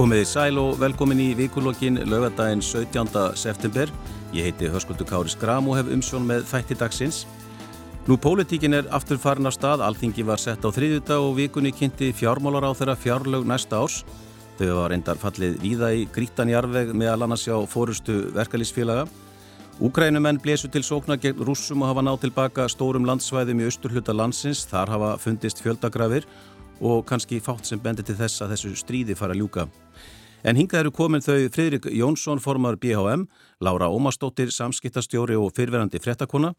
Komiði sæl og velkomin í vikulokkin lögadaginn 17. september. Ég heiti Höskuldur Kári Skram og hef umsjón með þætti dagsins. Nú pólitíkin er aftur farin af stað, alþingi var sett á þriðjudag og vikunni kynnti fjármálar á þeirra fjárlög næsta árs. Þau var reyndar fallið víða í grítanjarveg meðal annars hjá fórustu verkalýsfélaga. Úgrænumenn blésu til sókna gegn rússum og hafa nátt tilbaka stórum landsvæðum í austurhluta landsins. Þar hafa fundist fjöldagrafir og kannski fátt sem bendir til þess að þessu stríði fara að ljúka. En hingað eru komin þau Fridrik Jónsson, formar BHM, Laura Ómarsdóttir, samskiptastjóri og fyrverandi frettakona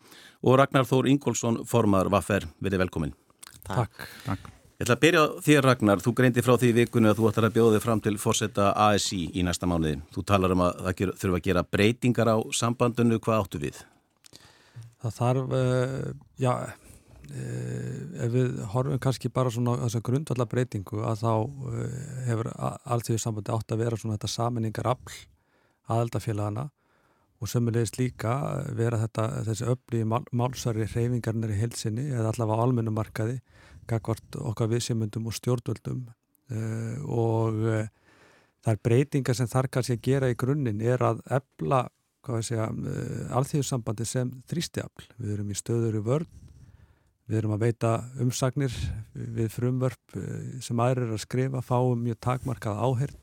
og Ragnar Þór Ingólfsson, formar Vaffer. Verið velkomin. Takk. Takk. Ég ætla að byrja þér Ragnar, þú greindi frá því í vikunni að þú ætlar að bjóða þig fram til fórsetta ASI í næsta mánuði. Þú talar um að það þurfa að gera breytingar á sambandinu, hvað áttu við? Það þarf, uh, já, ef við horfum kannski bara svona þessa grundvalla breytingu að þá uh, hefur alltíðu sambandi átt að vera svona þetta saminningar afl aðaldafélagana og sömulegist líka vera þetta, þessi öfli mál, málsari reyfingarnir í heilsinni eða allavega á almennumarkaði gagvart okkar viðsefmyndum og stjórnvöldum uh, og uh, þar breytingar sem þar kannski að gera í grunninn er að ebla uh, alþjóðsambandi sem þrýstiafl. Við erum í stöður í vörn, við erum að veita umsagnir við frumvörp sem aðrir er að skrifa, fáum mjög takmarkað áherð.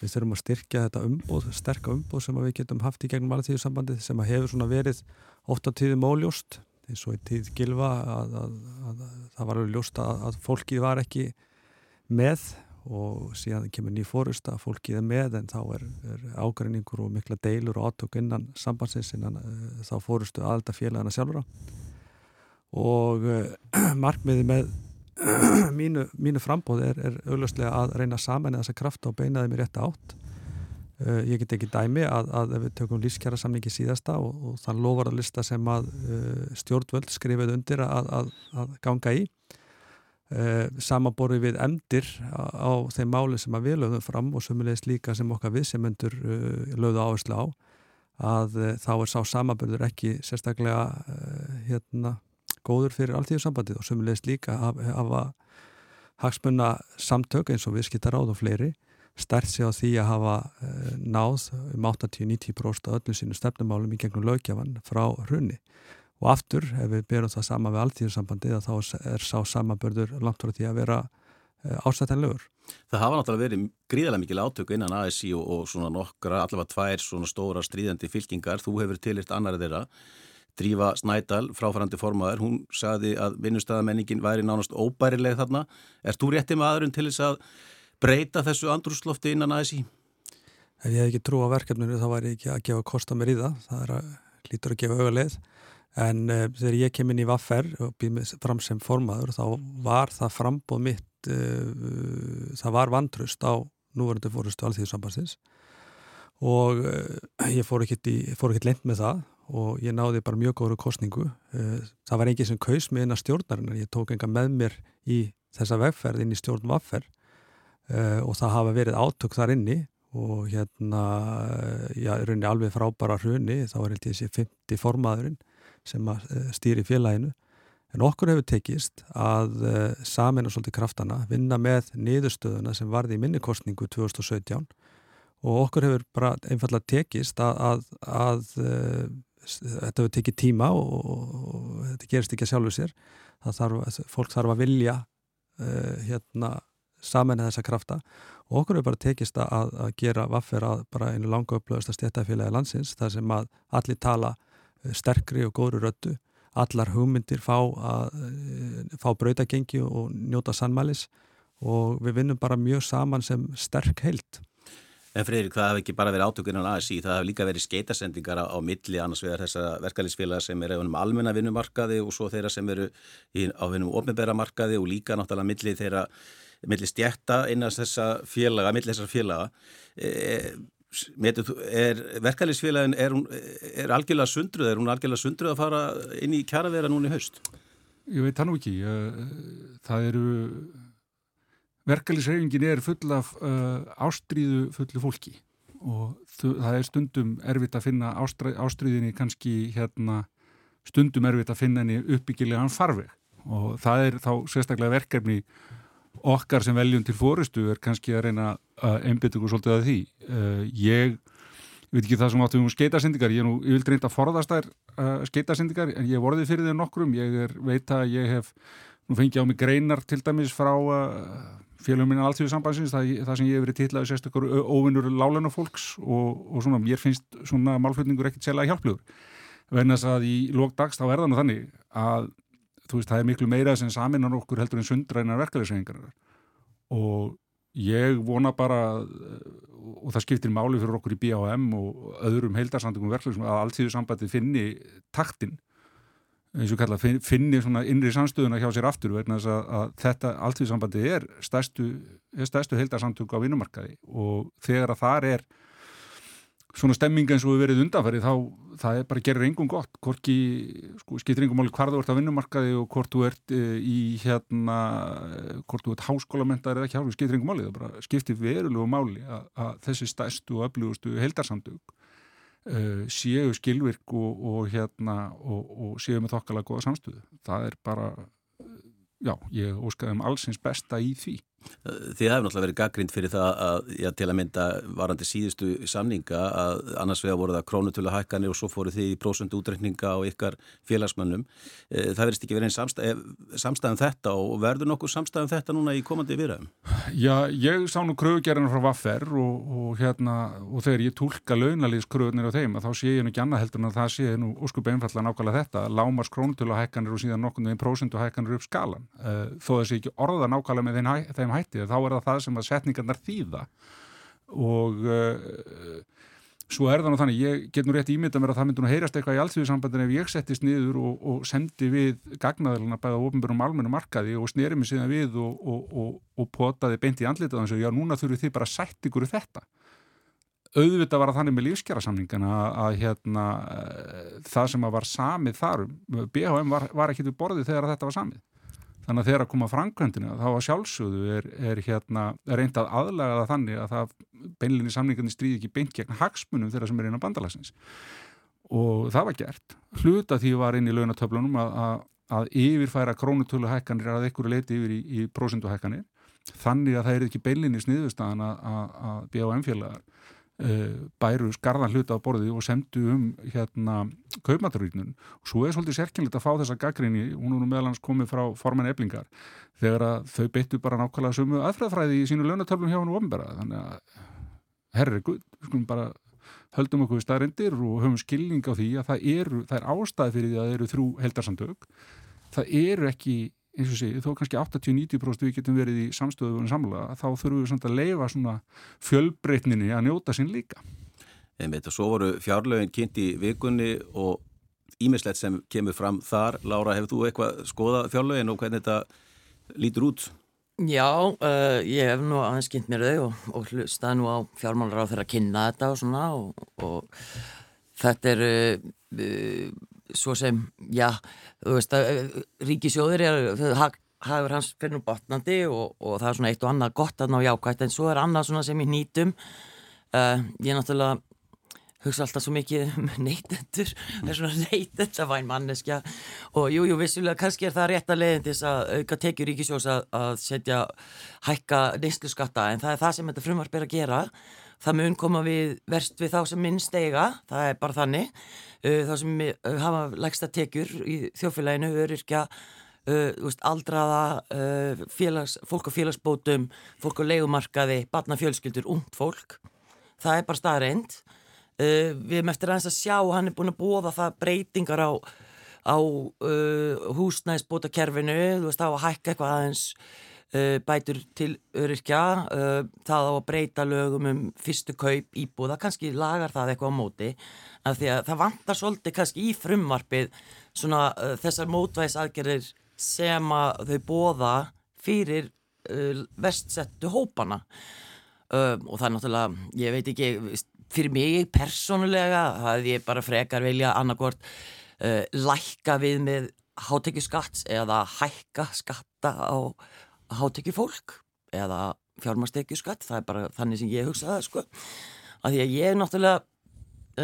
Við þurfum að styrkja þetta umbóð, sterka umbóð sem við getum haft í gegnum alþjóðsambandi sem hefur verið á tíðum óljóst eins og í tíð gilfa að, að, að, að það var alveg ljóst að fólkið var ekki með og síðan kemur ný fórust að fólkið er með en þá er, er ágræningur og mikla deilur og átök innan sambandsins innan uh, þá fórustu aðelda félagana sjálfura og uh, markmiði með mínu, mínu frambóð er, er augljóslega að reyna saman þessa krafta og beinaði mér rétt átt. Uh, ég get ekki dæmi að, að ef við tökum lífskjara samlingi síðasta og, og þann lofar að lista sem að uh, stjórnvöld skrifið undir að, að, að ganga í uh, samanborið við emdir á, á þeim máli sem að við lögum fram og sömulegist líka sem okkar við sem endur lögðu áherslu á að þá er sá samanbörður ekki sérstaklega hérna góður fyrir alltíðu og sömulegist líka að hafa hagsmunna samtök eins og viðskiptar áð og fleiri stert sig á því að hafa uh, náð um 80-90% af öllu sínu stefnumálum í gegnum lögjafan frá hrunni og aftur ef við berum það sama við alltíðursambandi þá er sá samanbörður langt frá því að vera uh, ásættanlegur. Það hafa náttúrulega verið gríðarlega mikil átöku innan ASI og, og svona nokkra, allavega tvær svona stóra stríðandi fylkingar, þú hefur tilirt annari þeirra Drífa Snædal, fráfærandi formaður, hún sagði að vinnustæðamenningin væri nánast óbærileg þarna. Er þú réttið með aðurinn til þess að breyta þessu andrúslofti innan aðeins í? Ef ég hef ekki trú á verkefninu þá væri ekki að gefa kosta mér í það, það er að lítur að gefa auðvaleið en uh, þegar ég kem inn í Vaffer og býð fram sem formaður þá var það frambóð mitt uh, það var vantrust á núverandi fórustu alþjóðsambansins og uh, ég fór ekkert lend með það og ég náði bara mjög góður kostningu það var engið sem kaus með eina stjórnarinnar. Ég tók enga með mér í þessa vegferð inn í stjórn Vaffer. Uh, og það hafa verið átök þar inni og hérna, já, runni alveg frábæra hrunni, þá er þessi 50 formaðurinn sem uh, stýri félaginu, en okkur hefur tekist að samina svolítið kraftana, vinna með niðurstöðuna sem varði í minnikostningu 2017 og okkur hefur bara einfallega tekist að, að, að þetta hefur tekið tíma og, og, þetta gerist ekki að sjálfu sér, þarf, fólk þarf að vilja hérna saman þessa krafta. Og okkur er bara tekist að, að gera vaffer að bara einu langa upplöðast að stéttafélagi landsins þar sem að allir tala eh, sterkri og góðru röttu allar hugmyndir fá, eh, fá brautagengi og njóta sannmælis. Og við vinnum bara mjög saman sem sterk heilt En Freyrík, það hefði ekki bara verið átökunan ASI, það hefði líka verið skeitasendingar á, á milli annars vegar þessa verkefælisfélaga sem eru á almenna vinnumarkaði og svo þeirra sem eru í, á vinnum ofnbæra markaði og líka náttúrulega milli þeirra millir stjætta innast þessa félaga, millir þessar félaga e, er verkefælisfélagin er, er algjörlega sundruð, er hún algjörlega sundruð að fara inn í kjaravera núni í haust? Ég veit það nú ekki það eru verkefælisreifingin er full af uh, ástríðu fullu fólki og það er stundum erfitt að finna ástríðinni kannski hérna stundum erfitt að finna henni uppbyggilegan farveg. Og það er þá sérstaklega verkefni okkar sem veljum til fóristu er kannski að reyna að einbytja okkur svolítið að því. Uh, ég veit ekki það sem áttu um skeitasendingar ég, ég vil reynda að forðast þær uh, skeitasendingar en ég vorði fyrir þeir nokkrum. Ég er, veit að ég hef nú fengið á mig greinar til dæmis frá uh, félagum minna alltíðu sambansins það, það sem ég hef verið titlaði sérstaklega óvinnur lálennar fólks og, og svona mér finnst svona málflutningur ekkert sérlega hjálpluður verðin þess að í lókdags þá er það nú þannig að þú veist það er miklu meira sem saminar okkur heldur en sundrænar verkefælisreiningar og ég vona bara og það skiptir máli fyrir okkur í BHM og öðrum heildarsandungum verkefælisum að alltíðu sambandi finni taktin eins og kalla finni svona innri samstöðuna hjá sér aftur verðin þess að, að þetta alltíðu sambandi er stærstu, stærstu heildarsandung á vinnumarkaði og þegar að þar er svona stemming eins og við verið undanferði þá það er bara að gera reyngum gott hvorki, sko, skiptir reyngum máli hvar þú ert að vinnumarkaði og hvort þú ert e, í hérna, hvort þú ert háskólamendar eða ekki háskóla, skiptir reyngum máli það bara skiptir verulegu máli að, að þessi stæstu og öflugustu heldarsamtug e, séu skilvirk og, og hérna og, og séu með þokkala goða samstöðu. Það er bara já, ég óskaði um allsins besta í því Þið hefur náttúrulega verið gaggrind fyrir það að, já, til að mynda varandi síðustu samninga að annars vegar voru það krónutölu hækkanir og svo fóru þið í prósundu útreikninga á ykkar félagsmönnum. Eh, það verðist ekki verið einn samstæð, samstæðum þetta og verður nokkuð samstæðum þetta núna í komandi viðræðum? Já, ég sá nú kröfugerðina frá Vaffer og, og hérna og þegar ég tólka launalíðskröfunir á þeim að þá sé ég nú ekki annað heldur en að það sé nú óskup einfallega nákvæmlega þetta, lámars krónutölu hækkanir og síðan nokkurnu einn prósundu hækkanir upp skalan. Eh, þó þess að ég ekki orða nákvæmlega með þeim hætti þá er það það sem að setningarnar þýða. Og uh, svo er það nú þannig, ég get nú rétt ímynda mér að það myndi nú heyrast eitthvað í allsvíðsambandin ef ég settist niður og, og sendi við gagnaðalina bæða ofinbjörnum almennu markaði og sneri mig síðan við og, og, og potaði beint í andlitað og að já, núna þurfum þið bara að sætt ykkur þetta. Auðvitað var það þannig með lífskjærasamningana að, að hérna, uh, það sem að var samið þarum, BHM var, var ekki til borði þegar þetta var samið Þannig að þegar að koma framkvæmdina þá að sjálfsögðu er, er, hérna, er reyndað aðlega það þannig að það beinlinni samningarnir stríði ekki beint gegn hagsmunum þeirra sem er inn á bandalagsins. Og það var gert. Hluta því var inn í launatöflunum að, að, að yfirfæra krónutölu hækkanir að ekkur leiti yfir í, í prósendu hækkanir. Þannig að það er ekki beinlinni sniðustæðan að, að BHM félagar Eh, bæru skarðan hluta á borði og sendu um hérna kaupmataríknun og svo er svolítið sérkynlegt að fá þessa gaggrinni, hún er nú meðalans komið frá forman eblingar, þegar þau beittu bara nákvæmlega sumu aðfræðfræði í sínu launatöflum hjá hann og ofnbæra þannig að, herri, guð, skulum bara höldum okkur staðrindir og höfum skilning á því að það eru, það er ástæði fyrir því að það eru þrjú heldarsamtök það eru ekki eins og sé, þó kannski 80-90% við getum verið í samstöðu og samlega, þá þurfum við að leifa svona fjölbreytninni að njóta sín líka. Einmitt og svo voru fjárlögin kynnt í vikunni og ímislegt sem kemur fram þar. Lára, hefur þú eitthvað skoðað fjárlögin og hvernig þetta lítur út? Já, uh, ég hef nú aðeins kynnt mér þau og, og hlustaði nú á fjármálar á þeirra að kynna þetta og svona og, og þetta er uh, svo sem, já, þú veist að ríkisjóðir er hafur hans fyrir nú botnandi og, og það er svona eitt og annað gott að ná jákvægt en svo er annað svona sem ég nýtum uh, ég náttúrulega hugsa alltaf svo mikið um neytendur það er svona neytendavæn manneskja. Og jújú, jú, vissulega kannski er það rétt að leiðin til þess að auka tekjur ríkisjós að, að setja hækka neyslu skatta en það er það sem þetta frumvarp er að gera það mun koma við verst við þá sem minnst eiga, það er bara þannig. Uh, þá sem uh, hafa lægsta tekjur í þjófélaginu, öryrkja uh, aldraða félags, fólk á félagsbótum fólk á leikumarkaði, barnafjölskyldur ungt fólk, það er bara staðreind við erum eftir aðeins að sjá hann er búin að bóða það breytingar á, á húsnæðisbótakerfinu, þú veist, á að hækka eitthvað aðeins bætur til öryrkja uh, það á að breyta lögum um fyrstu kaup íbúða, kannski lagar það eitthvað á móti, af því að það vantar svolítið kannski í frumvarpið svona uh, þessar mótvæðisaðgerir sem að þau bóða fyrir vestsettu hópana. Og það er náttúrulega, ég veit ekki fyrir mig persónulega það ég bara frekar vilja annarkort lækka við með hátekju skatts eða hækka skatta á hátekju fólk eða fjármastekju skatt, það er bara þannig sem ég hugsaði sko, að því að ég náttúrulega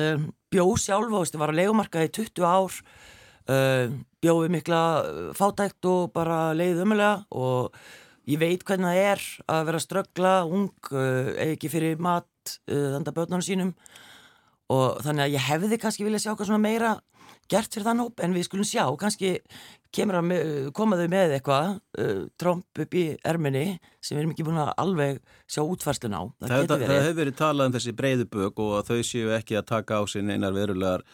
um, bjóð sjálf og var að legumarka í 20 ár um, bjóði mikla uh, fátækt og bara leiðið umulega og ég veit hvernig það er að vera ströggla, ung, uh, ekki fyrir mat, þannig að börnunum sínum. Og þannig að ég hefði kannski vilja sjá eitthvað svona meira gert fyrir þann hóp en við skulum sjá, kannski að koma þau með eitthvað uh, tromp upp í erminni sem við erum ekki búin að alveg sjá útfarslun á. Það, það, það, það hefur verið talað um þessi breyðu bög og þau séu ekki að taka á sín einar verulegar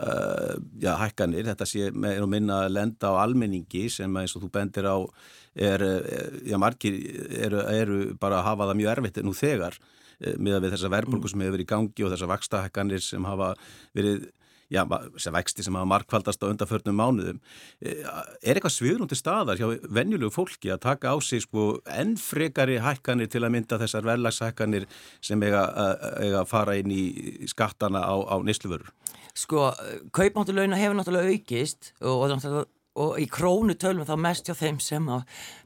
uh, já, hækkanir, þetta sé með að minna að lenda á almenningi sem eins og þú bendir á er, já, margir eru, eru bara að hafa það mjög erfitt nú þegar uh, með að þessa verðbólku sem hefur verið í gangi og þessa vakstahækkanir sem hafa verið já, þessar vexti sem hafa markvaldast á undanförnum mánuðum. Eh, er eitthvað sviðrúndi staðar hjá venjulegu fólki að taka á sig sko ennfrekari hækkanir til að mynda þessar verðlagshækkanir sem eiga að fara inn í skattana á, á nýsluförur? Sko, kaupmáttuleguna hefur náttúrulega aukist og náttúrulega og í krónu tölum þá mest hjá þeim sem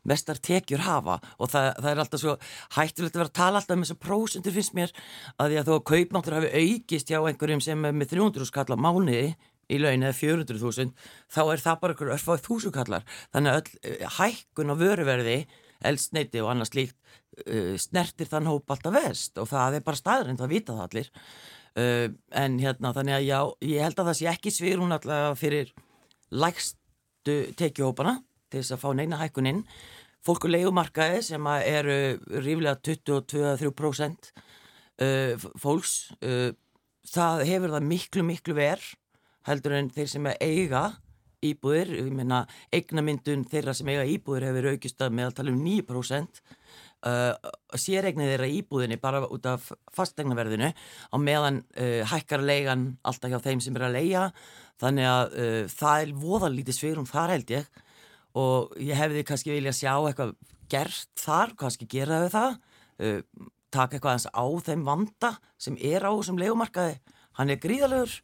mestar tekjur hafa. Og það, það er alltaf svo hættilegt að vera að tala alltaf um þessar prósundur finnst mér að því að þó að kaupmáttur hafi aukist hjá einhverjum sem er með 300 skalla mánuði í laun eða 400.000 þá er það bara einhverju örfáð þúsukallar þannig að öll eh, hækkun á vöruverði eldsneiti og annars líkt uh, snertir þann hóp alltaf vest og það er bara staðrind að vita það allir. Uh, en hérna þannig að já, ég held að það sé ekki svir hún alltaf fyrir lægst lægstu tekjuhópana til þess að fá neina hækkuninn fólk og leikumarkaði sem eru ríflega 22-3% uh, fólks uh, það hefur það miklu miklu verð heldur en þeir sem eiga íbúðir, ég meina eignamyndun þeirra sem eiga íbúðir hefur aukist að meðal tala um 9% uh, séregnið þeirra íbúðinni bara út af fastegnaverðinu á meðan uh, hækkar leigan alltaf hjá þeim sem er að leia þannig að uh, það er voðalítið svirum þar held ég. Og ég hefði kannski vilja sjá eitthvað gert þar, kannski gera þau það. Uh, taka eitthvað eins á þeim vanda sem er á þessum leikumarkaði hann er gríðalegur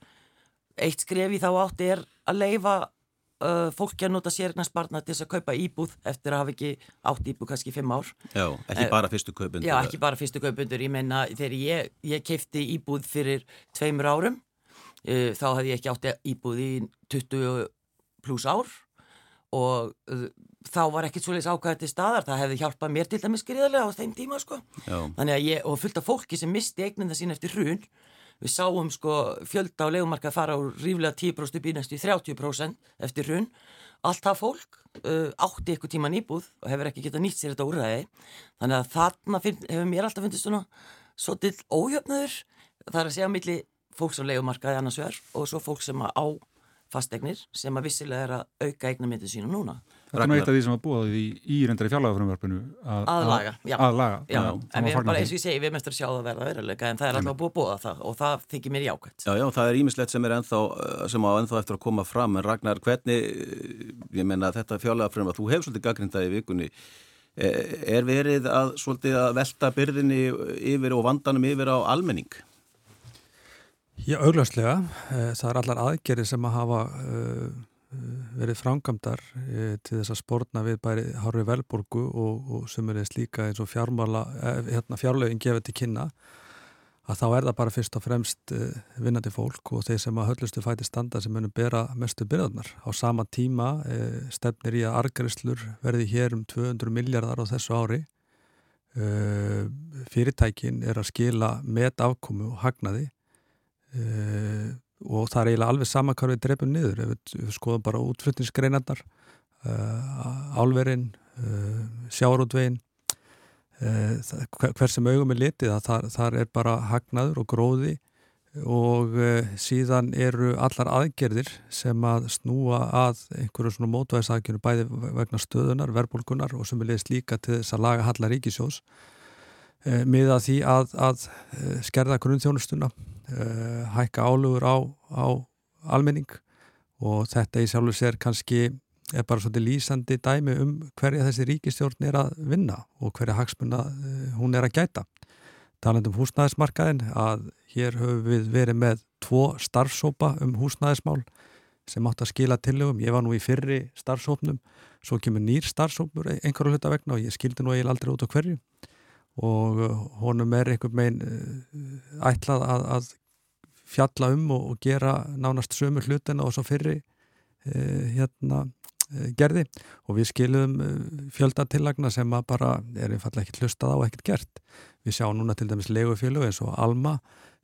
eitt skref í þá átti er að leifa uh, fólki að nota sérignarspartna til þess að kaupa íbúð eftir að hafa ekki átt íbúð kannski fimm ár. Já, ekki uh, bara fyrstu kaupundur Já, ekki bara fyrstu kaupundur, ég menna þegar ég, ég keipti íbúð fyrir tveimur árum uh, þá hefði ég ekki átt íbúð í 20 pluss ár og þá var ekkert svolítið ákvæðið til staðar, það hefði hjálpað mér til dæmis skriðarlega á þeim tíma sko. Já. þannig að ég, og fullt af fólki sem misti eignina sín eftir hrun við sáum sko fjölda á legumarka fara úr ríflega 10% upp í næstu 30% eftir hrun allt það fólk uh, átti ykkur tíma nýbúð og hefur ekki getað nýtt sér þetta úrræði þannig að þarna finn, hefur mér alltaf fundist svona svo til óhjöfnaður það er að segja milli fólks á legumarkaði annars vegar og svo fólk sem á fastegnir sem að vissilega er að auka eignamyndið sína núna. Það er eitt af því sem að búa því í reyndari fjárlagafrumverfinu að, aðlaga, já. aðlaga já, já. en við erum bara, eins og ég segi, við mestur sjá það verða veruleika en það er alltaf búið að búa það og það þykir mér jákvæmt. Já, já, það er ímislegt sem er ennþá, sem á ennþá eftir að koma fram en Ragnar, hvernig ég menna þetta fjárlagafrumverf, þú hefur svolítið gaggrindaði í vikunni e, er verið að svolítið að velta byrðinni yfir og vandanum yfir á almenning? Já, augljóslega. Eh, það er allar aðgerið sem að hafa uh, verið frangamdar uh, til þess að spórna við bæri Hári Velborgu og, og sem er slíka eins og fjármála, uh, hérna, fjárlögin gefið til kynna að þá er það bara fyrst og fremst vinnandi fólk og þeir sem að höllustu fæti standa sem munum bera mestu byrðarnar. Á sama tíma stefnir í að argarislur verði hér um 200 miljardar á þessu ári. Fyrirtækin er að skila met afkomu og hagnaði Uh, og það er eiginlega alveg saman hvað við drefum niður. Ef við, við skoðum bara útflutningsgreinarnar uh, álverinn uh, sjárótvegin hver sem augum er litið þar, þar er bara hagnaður og gróði. Og síðan eru allar aðgerðir sem að snúa að einhverju svona mótvæðisagjöru bæði vegna stöðunar, verbulgunar og sem er leiðist líka til þess að laga hallar ríkisjós með að því að, að skerða grunnþjónustuna uh, hækka álugur á, á almenning og þetta í sjálfur sér kannski er bara svolítið lýsandi dæmi um hverja þessi ríkistjórn er að vinna og hverja hagsmunna uh, hún er að gæta. Talandum húsnæðismarkaðin að hér höfum við verið með tvo starfsópa um húsnæðismál sem átt að skila tillögum. Ég var nú í fyrri starfsópnum, svo kemur nýr starfsópnur einhverju hluta vegna og ég skildi nú eiginlega aldrei út á hverju og honum er einhver megin ætlað að, að fjalla um og, og gera nánast sömu hlutina og svo fyrri eh, hérna, gerði og við skilum fjöldatillagna sem að bara er einfallega ekkert hlustað á og ekkert gert. Við sjáum núna til dæmis leigufélög eins og Alma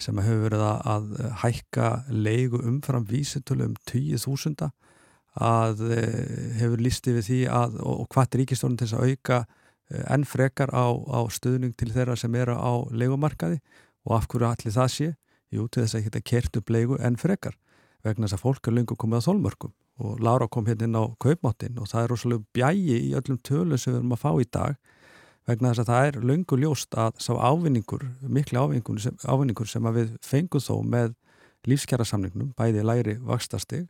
sem hefur verið að hækka leigu umfram vísitölu um 10.000 að hefur lístið við því að og, og hvað er ríkistórnum til þess að auka enn frekar á, á stuðning til þeirra sem eru á leigumarkaði og af hverju allir það sé? Jú, til þess að geta kert upp leigu enn frekar vegna þess að fólk er lengur komið á þólmörkum og Lára kom hérna inn á kaupmáttin og það er rosalega bjægi í öllum tölum sem við erum að fá í dag vegna þess að það er lengur ljóst að sá ávinningur, miklu ávinningur sem, ávinningur sem við fengum þó með lífskjara samningnum, bæði læri vakstastig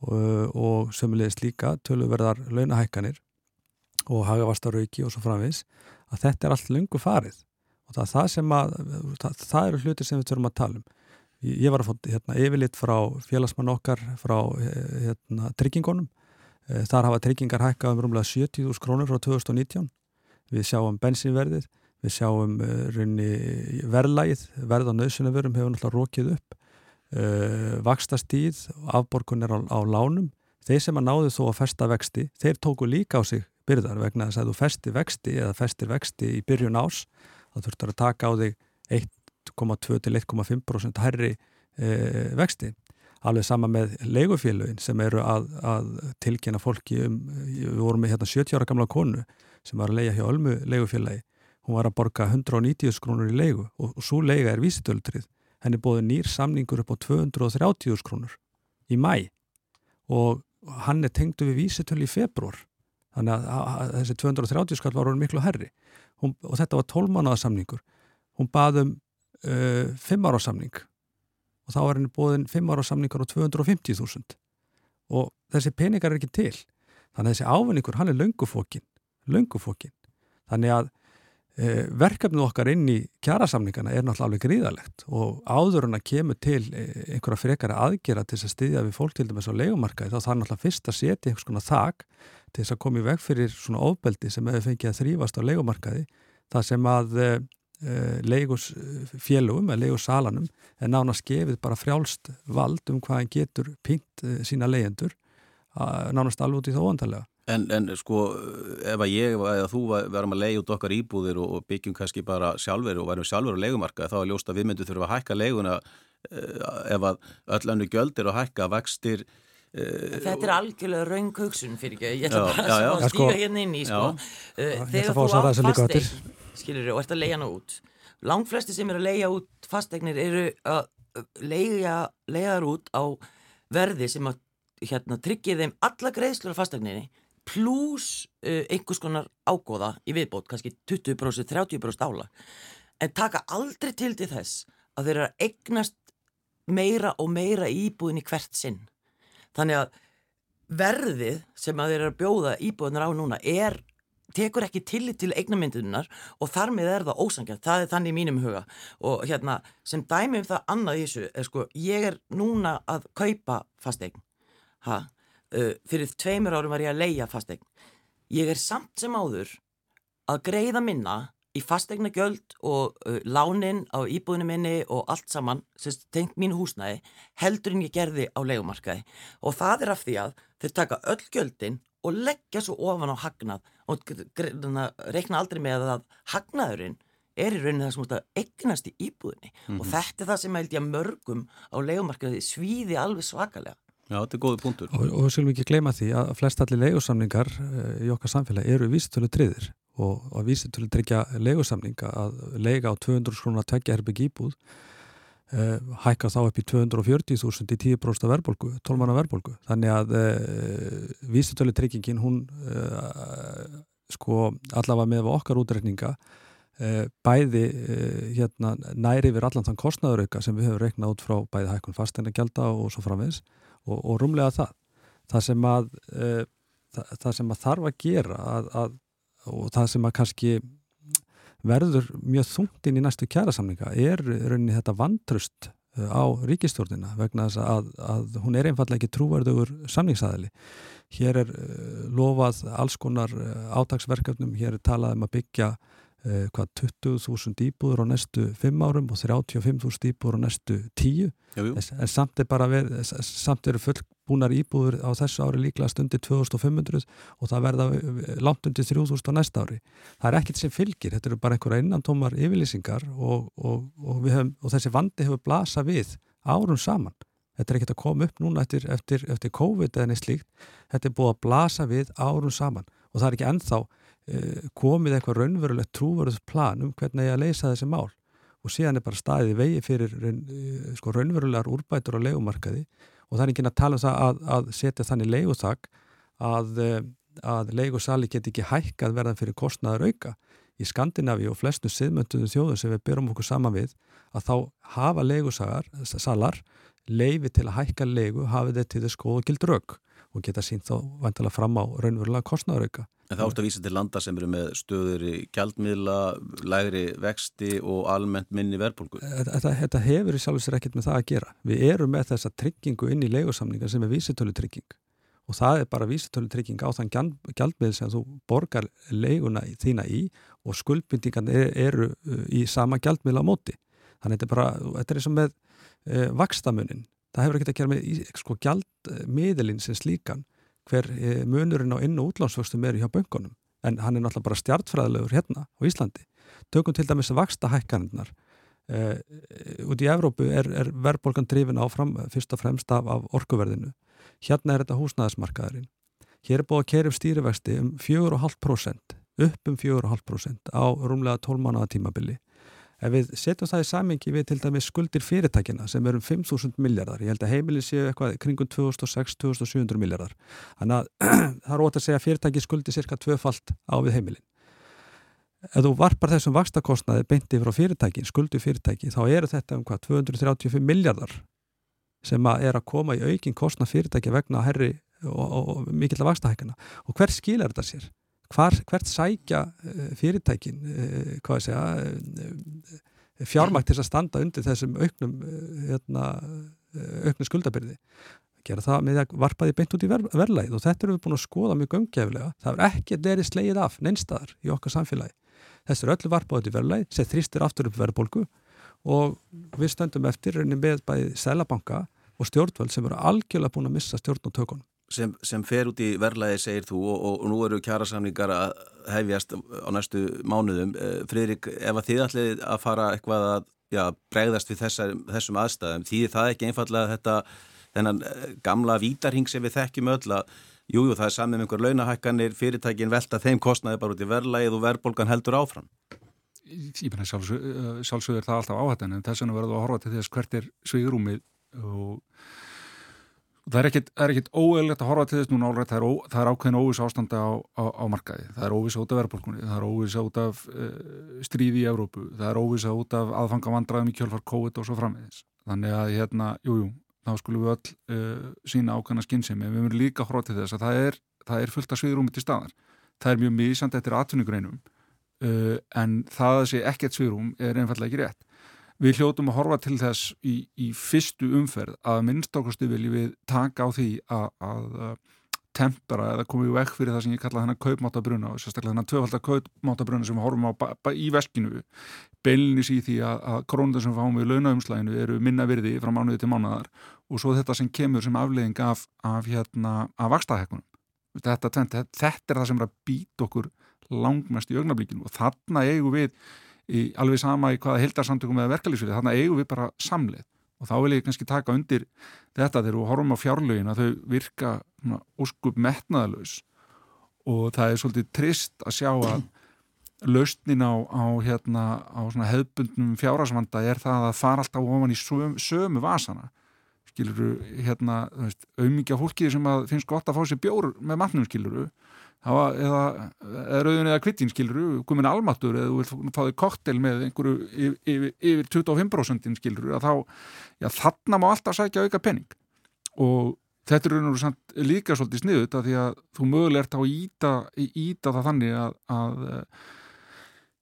og, og sömulegist líka töluverðar launahækkanir og hagavastarauki og svo framvis að þetta er allt lengur farið. Og það, það, að, það, það eru hluti sem við þurfum að tala um. Ég var að fá hérna, yfirlitt frá félagsmann okkar frá hérna, tryggingunum. Eh, þar hafa tryggingar hækkað um rúmlega 70.000 krónur frá 2019 við sjáum bensinverðið við sjáum uh, verðlægið verð á nöðsynavörum hefur náttúrulega rókið upp. Vakstastíð afborgun er á, á lánum þeir sem að náðu þó að festa vexti þeir tóku líka á sig byrðar vegna þess að þú festi vexti eða festir vexti í byrjun ás þá þurftur að taka á þig 1,2 til 1,5% herri e, vexti. Alveg sama með leigufélögin sem eru að, að tilkynna fólki um, við vorum með hérna 70 ára gamla konu sem var að leia hjá Ölmu leigufélagi. Hún var að borga 190 krónur í leigu og, og svo leiga er vísitölutrið. Henni bóði nýr samningur upp á 230 krónur í mæ og hann er tengdu við vísitölu í februar. Þannig að, þessi 230 skall var miklu herri hún, og þetta var 12 mánuða samningur. Hún baðum uh, fimm ára samning. Og þá er henni bóðin fimm ára samningar á 250.000 og þessi peningar er ekki til. Þannig að þessi ávinningur hann er löngufókin löngufókin þannig að uh, verkefnið okkar inn í kjærasamningana er náttúrulega alveg gríðalegt og áður en að kemur til uh, einhverja frekara aðgera til þess að styðja við fólk til dæmis á leikumarkaði þá þarf náttúrulega fyrst að setja einhvers konar þak til þess að koma í veg fyrir svona ofbeldi sem hefur fengið að þrýfast á leikumarkaði það sem að Eh, leigusfélugum eða leigusalanum er nána skefið bara frjálst vald um hvað hann getur pínt eh, sína leyendur nánast alveg út í þóandalega. En, en sko ef að ég eða þú verðum að leiða út okkar íbúðir og, og byggjum kannski bara sjálfur og verðum sjálfur á leigumarka þá er ljóst að við myndum þurfum að hækka leiguna eh, ef að öll annu gjöldir og hækka vextir Þetta er algjörlega raung hugsun fyrir ekki, ég ætla bara já, já. að stíga sko, hérna inn í sko. Þegar þú átt fasteign skilir og ert að leia hana út. Langt flesti sem eru að leia út fasteignir eru að leia leiðar út á verði sem að hérna, tryggir þeim alla greiðslur af fasteigninni pluss uh, einhvers konar ágóða í viðbót, kannski 20%, 30% ála en taka aldrei til til þess að þeir eru að eignast meira og meira íbúðin í hvert sinn þannig að verðið sem að þeir eru að bjóða íbúðinar á núna er tekur ekki tillit til eignamyndunar og þar með er það ósangjart, það er þannig í mínum huga. Og hérna sem dæmi um það annað í þessu er sko, ég er núna að kaupa fastegn ha, uh, fyrir tveimur árum var ég að leia fastegn ég er samt sem áður að greiða minna í fastegna göld og uh, lánin á íbúðinu minni og allt saman sem tengt mín húsnæði heldur en ég gerði á leikumarkaði og það er af því að þeir taka öll göldin og leggja svo ofan á hagnað og reikna aldrei með að hagnaðurinn er í rauninu það sem múst að egnast í íbúðinni mm -hmm. og þetta er það sem held ég að mörgum á leikumarkaði svíði alveg svakalega. Já, þetta er góði punktur. Og, og skulum ekki gleyma því að flest allir leigusamningar uh, í okkar samfélagi eru vísitölu triðir og, og vísitölu tryggja leigusamninga að leiga á 200 skrúna tveggja herbygg íbúð Uh, hækka þá upp í 240.000 í 10% verðbólgu, 12 manna verðbólgu. Þannig að uh, vísitölu tryggingin hún uh, sko allavega með okkar útrekninga bæði hérna, næri yfir allan þann kostnæðurauka sem við höfum reiknað út frá bæði hækkun fasteina gælda og svo framvegs og, og rúmlega það. Það sem að það, það sem að þarf að gera að, að, og það sem að kannski verður mjög þungt inn í næstu kjærasamninga er rauninni þetta vantrust uh, á ríkistjórnina vegna þess að, að hún er einfallega ekki trúverðugur samningsæðili. Hér er uh, lofað alls konar uh, átagsverkefnum, hér er talað um að byggja hvað 20.000 íbúður á næstu 5 árum og 35.000 íbúður á næstu 10 en samt er bara verið, samt eru full búnar íbúður á þessu ári líklega stundir 2500 og það verða langt undir 3000 á næsta ári. Það er ekkert sem fylgir, þetta eru bara einhverja innantómar yfirlýsingar og, og, og, hefum, og þessi vandi hefur blasa við árum saman. Þetta er ekkert að koma upp núna eftir, eftir, eftir COVID eða neitt slíkt. Þetta er búið að blasa við árum saman og það er ekki ennþá uh, komið eitthvað raunverulegt trúverðs plan um hvernig ég að leysa þessi mál og síðan er bara staðið vegi fyrir uh, sko, raunverulegar úrbætur á legumarkaði og það er ekki að tala um það að, að setja þannig leguþak að, uh, að legusali get ekki hækkað verðan fyrir kostnaður auka. Í Skandinavi og flestu siðmönduðu þjóðu sem við byrjum okkur saman við að þá hafa legusalar leifi til að hækka legu hafið þetta til þess góða gild rauk og geta sínt þá vantilega fram á raunverulega kostnaðarauka. En það átt að vísa til landa sem eru með stöður í gjaldmiðla, lægri vexti og almennt minni verðbólgu. Þetta, þetta hefur í sjálf sér ekkert með það að gera. Við erum með þessa tryggingu inn í legosamningar sem er vísitölutrygging og það er bara vísitölutrygging á þann gjaldmiðl sem þú borgar leguna þína í og skuldbindingan eru, eru uh, í sama gjaldmiðla móti. Þannig þetta er bara, þetta er eins og með e, vakstamunin það hefur ekkert að gera með sko, gjaldmiðlinn sem slíkan hver e, munurinn á inn- og útlánsvöxtum er hjá böngunum en hann er náttúrulega bara stjartfræðilegur hérna á Íslandi. Tökum til dæmis vaksta hækkanirnar. E, út í Evrópu er, er verðbólgan drifin áfram fyrst og fremst af, af orkuverðinu. Hérna er þetta húsnæðismarkaðurinn. Hér er búið að kerja upp stýrivexti um 4,5% upp um 4,5% á rúmlega 12 mánuða tímabili Ef við setjum það í samingi við til dæmis skuldir fyrirtækina sem eru um 5.000 miljardar, ég held að heimilin séu eitthvað kringum 2006-2700 miljardar. Þannig að það er ótt að segja að fyrirtæki skuldir cirka tvöfalt á við heimilin. Ef þú varpar þessum vakstakostnaði beinti frá fyrirtæki, skuldu fyrirtæki, þá eru þetta um hvað 235 miljardar sem að er að koma í aukin kostna fyrirtæki vegna herri og, og, og mikill að vakstahækana. Og hver skilar þetta sér? Hvar, hvert sækja eh, fyrirtækin eh, hvað sé að eh, fjármækt til að standa undir þessum auknum hérna, auknum skuldabyrði? Gera það með að varpa því beint út í ver verðlæð og þetta erum við búin að skoða mjög umgeflega það er ekki deri slegið af neinstadar í okkar samfélagi. Þessu er öllu varpað út í verðlæð sem þrýstir aftur upp verðbólgu og við stöndum eftir með bæði selabanka og stjórnvöld sem eru algjörlega búin að missa stjórn og tökunum sem, sem fer út í verlaði segir þú og, og, og nú eru kjærasamlingar að hefjast á næstu mánuðum. Eh, Fridrik, ef að þið ætlið að fara eitthvað að já, bregðast við þessar, þessum aðstæðum, því það ekki einfallega þetta þennan eh, gamla vítarhing sem við þekkjum öll að jújú, jú, það er saman með einhver launahækkanir, fyrirtækin velta þeim kostnaði bara út í verlaðið og verðbólgan heldur áfram? Ég menna sjálfsögur er það alltaf áhættan en þess vegna verður að horfa til þess hvert er svigrúmið og Það er ekkit óeilegt að horfa til þess núna álrætt, það það er ákveðin óvis ástanda á, á, á markaði, það er óvis út af verðbólkunni, það er óvis út af uh, stríði í Evrópu, það er óvis út af aðfanga vandraðum í kjölfar COVID og svo framvegis. Þannig að hérna, jújú, jú, þá skulum við öll uh, sína ákveðina skinnsemi, við verðum líka að horfa til þess að það er, það er fullt af sviðrúmi til staðar. Það er mjög mísand eftir atvinningreinum, uh, en það að sé ekkert sviðrúm er einfallega ekki rétt. Við hljótum að horfa til þess í, í fyrstu umferð að minnstokkustu viljum við taka á því að, að tempera eða komið í vekk fyrir það sem ég kalla þennan kaupmáttabruna og sérstaklega þennan tvöfaldar kaupmáttabruna sem við horfum á í veskinu beilinis í því að, að krónundar sem fáum við launaumslæginu eru minna virði frá mánuði til mánuðar og svo þetta sem kemur sem afleðing af, af, hérna, af vakstaðhekkunum. Þetta, þetta, þetta er það sem er að býta okkur langmest í augnablíkinu og þarna eigum við í alveg sama í hvaða hildarsamtökum eða verkefliðsfyrir, þannig að eigum við bara samleið. Og þá vil ég kannski taka undir þetta þegar við horfum á fjárlögin að þau virka óskup metnaðalös og það er svolítið trist að sjá að lausnin á, á, hérna, á hefbundnum fjárasvanda er það að fara alltaf ofan í sömu, sömu vasana. Skiluru, hérna, auðmyggja fólkið sem finnst gott að fá sér bjór með matnum skiluru Var, eða, eða rauðin eða kvittin skiluru komin almatur eða þú vil fá þig koktel með einhverju yfir, yfir 25% skiluru að þá, já þarna má alltaf sækja auka penning og þetta er raun og samt líka svolítið sniðut að því að þú mögulegt á að íta, íta það þannig að, að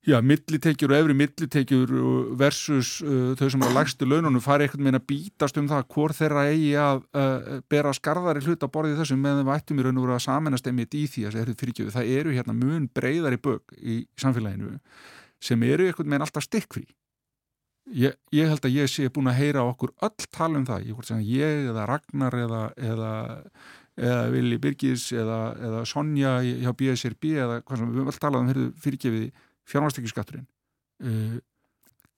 já, millitekjur og efri millitekjur versus uh, þau sem er á lagstu laununum fari einhvern veginn að bítast um það hvort þeirra eigi að uh, bera skarðari hlut á borðið þessum meðan við ættum í raun og veru að saminast einmitt í því að það eru hérna mun breyðari bög í samfélaginu sem eru einhvern veginn alltaf stikkfrí. Ég, ég held að ég sé búin að heyra okkur öll tala um það, ég, ég eða Ragnar eða, eða, eða Vili Birgis eða, eða Sonja hjá BSRB eða hvað sem við höfum öll talað um fyrirgefiði fjármástekjuskatturinn uh,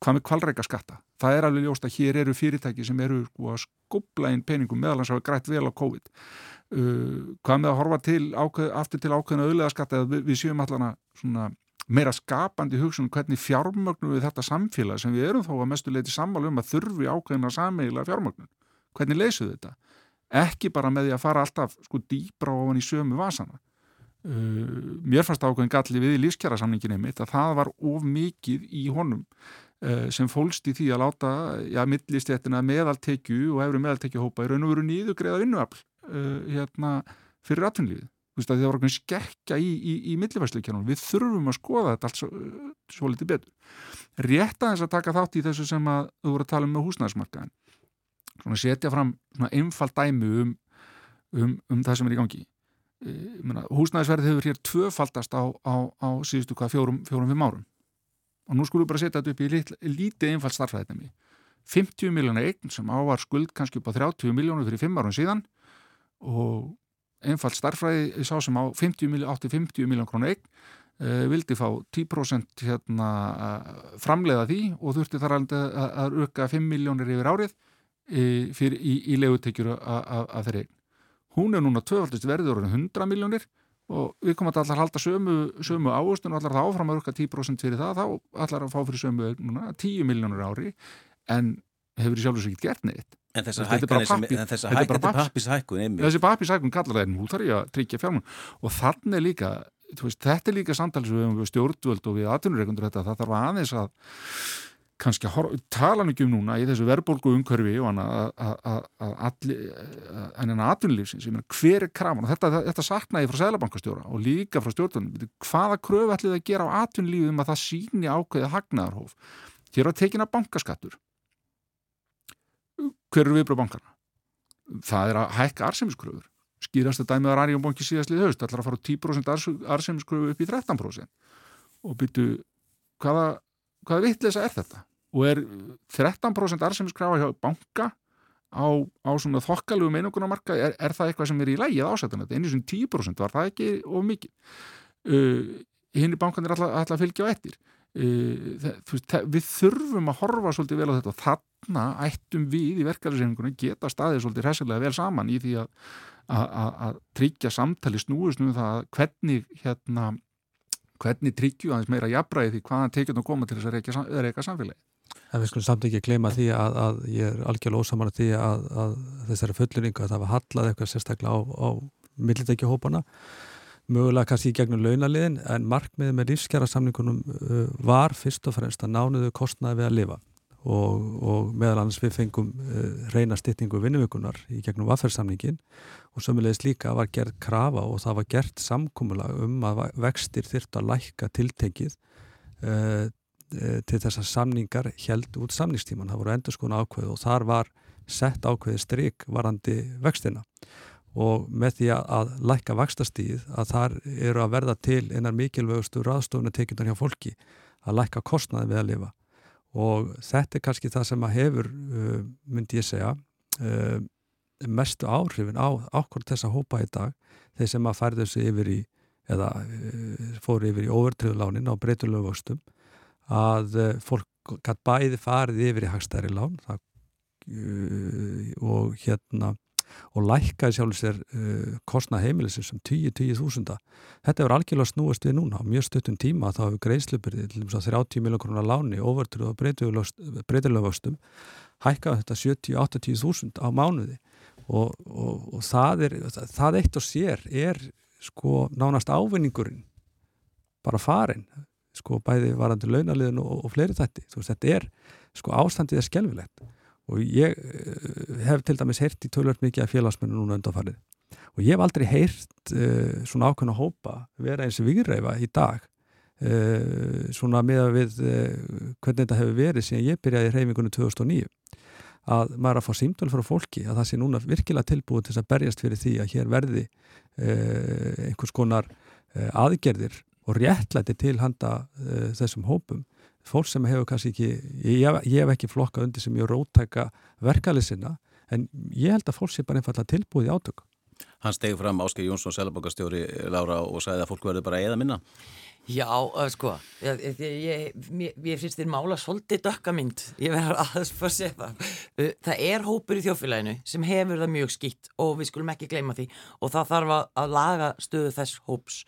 hvað með kvalreika skatta það er alveg ljóst að hér eru fyrirtæki sem eru sko, að skobla inn peningum meðalans að hafa grætt vel á COVID uh, hvað með að horfa til ákveð, aftur til ákveðna auðlega skatta við, við séum allana svona meira skapandi hugsun um hvernig fjármögnum við þetta samfélag sem við erum þó að mestu leiti sammálu um að þurfi ákveðina sammeila fjármögnum. Hvernig leysuðu þetta? Ekki bara með því að fara alltaf sko dýbra ofan í sömu vasana. Uh, mér fannst ákveðin galli við í lífskjara samningin einmitt að það var of mikið í honum uh, sem fólst í því að láta ja, millistéttina meðaltekju og efri meðaltekjuhópa í raun og veru nýðu greiða vinnuafl uh, hérna, fyrir atvinnlífið það var okkur skerkja í, í, í millifærsleikjanum, við þurfum að skoða þetta allt svo, svo litið betur. Rétt að þess að taka þátt í þessu sem að þú voru að tala um með húsnæðismarkaðin svona setja fram svona einfald dæmi um, um, um það sem er í gangi e, mena, húsnæðisverðið hefur hér tvöfaldast á, á, á síðustu hvað fjórum, fjórum fimm árum. Og nú skulum við bara setja þetta upp í lit, lítið einfald starfræðinni 50 miljónar eign sem ávar skuld kannski upp á 30 miljónu fyrir fimm árum síðan. Og einfalt starfræði sá sem á 50 milj, 50 miljón krónu eign uh, vildi fá 10% hérna, framleiða því og þurfti þar að, að auka 5 miljónir yfir árið uh, fyrir, í, í legutekjur að þeirri eign. Hún er núna tvöfaldist verður 100 miljónir og við komum að allar halda sömu, sömu áherslu og allar það áfram að auka 10% fyrir það þá allar að fá fyrir sömu núna, 10 miljónir ári en hefur í sjálfsög ekki gert neitt En þessar sem, en pappishækkun. Þessi pappishækkun kallar það, nú þarf ég að tryggja fjármun og þannig líka, veist, þetta er líka samtals við, við stjórnvöld og við atvinnureikundur þetta, það þarf aðeins að kannski að tala mikið um núna í þessu verðbólgu umkörfi og að enn atvinnulífsins, ég meina hver er krafan og þetta, þetta saknaði frá Sælabankastjóra og líka frá stjórnvöldum, hvaða kröfu ætlið að gera á atvinnulífum að það síni ákveði hagnaðarhof. Hér á tekina bankaskattur hver eru viðbröð bankana? Það er að hækka arsemiskröfur skýrast að dæmið að Arjónbanki síðastlið höst ætlar að fara 10% arsemiskröfu upp í 13% og byrju hvaða, hvaða vittlisa er þetta? Og er 13% arsemiskrafa hjá banka á, á svona þokkalugum einungunamarka, er, er það eitthvað sem er í lægið ásættan þetta? Einnig sem 10% var það ekki of mikið uh, hinn í bankan er alltaf, að fylgja á ettir uh, við þurfum að horfa svolítið vel á þetta og þarna ættum við í verkefæðisreifingunum geta staðið svolítið hressilega vel saman í því að, að, tryggja samtali snúist um það hvernig hérna hvernig tryggju aðeins meira jafnbræði því hvaðan tekjum að koma til þess að reyka samfélagi. En við skulum samt ekki gleyma því að, að ég er algjörlega ósaman að því að, að þessari fulluringa að það var hallað eitthvað sérstaklega á, á millitækjuhópana mögulega kannski í gegnum launaliðin en markmiðið með lífskjara samningunum uh, var fyrst og fremst að nánuðu kostnaði við að lifa. Og, og meðal annars við fengum uh, reyna stytningu vinnuvökunar í gegnum vaffersamningin og sömulegis líka var gerð krafa og það var gert samkúmula um að vextir þyrrt að lækka tiltekið uh, til þess að samningar held út samningstíman, það voru endur skona ákveð og þar var sett ákveði stryk varandi vextina. Og með því að lækka vakstastíð að þar eru að verða til einar mikilvægustu raðstofnatekinnar hjá fólki að lækka kostnaði við að lifa. Og þetta er kannski það sem að hefur, uh, myndi ég segja uh, mestu áhrifin á ákvörð þess að hópa í dag þeir sem að færðu þessu yfir í eða fóru yfir í overtriðulánin á breytulegu vöxtum að fólk gæti bæði farið yfir í hagstæri lán það, og hérna og lækkaði sjálfur sér uh, kostnað heimilisins um 10-10 þúsunda. Þetta er algjörlega snúast við núna. Á mjög stuttum tíma þá hefur greiðslupirði til þess að 30 miljónar krónar láni overtrúð og breytilega vöxtum hækkaði þetta 70-80 þúsund á mánuði. Og, og, og það er það eitt og sér er sko nánast ávinningurinn bara farin sko bæði varandi launaliðin og, og fleiri þetta, þú veist þetta er sko ástandið er skelvilegt og ég eh, hef til dæmis heyrt í tölvöld mikið af félagsmennu núna undanfarið. Og ég hef aldrei heyrt uh, svona ákveðna hópa vera eins vigreifa í dag uh, svona með að við uh, hvernig þetta hefur verið síðan ég byrjaði í reyfingunum 2009 að maður er að fá símtölu frá fólki að það sé núna virkilega tilbúið til að berjast fyrir því að hér verði einhvers konar aðgerðir og réttlæti til handa þessum hópum fólk sem hefur kannski ekki, ég, ég hef ekki flokka undir sem ég rótæka verkalið sinna en ég held að fólk sé bara einfallega tilbúið í átök. Hann stegi fram Ásker Jónsson, selabokastjóri Lára og sagði að fólk verður bara eða minna. Já, sko, ég, ég, ég, ég finnst þér mála svolítið dökkamynd, ég verður aðeins fyrir að segja það. Það er hópur í þjófélaginu sem hefur það mjög skýtt og við skulum ekki gleyma því og það þarf að laga stöðu þess hóps.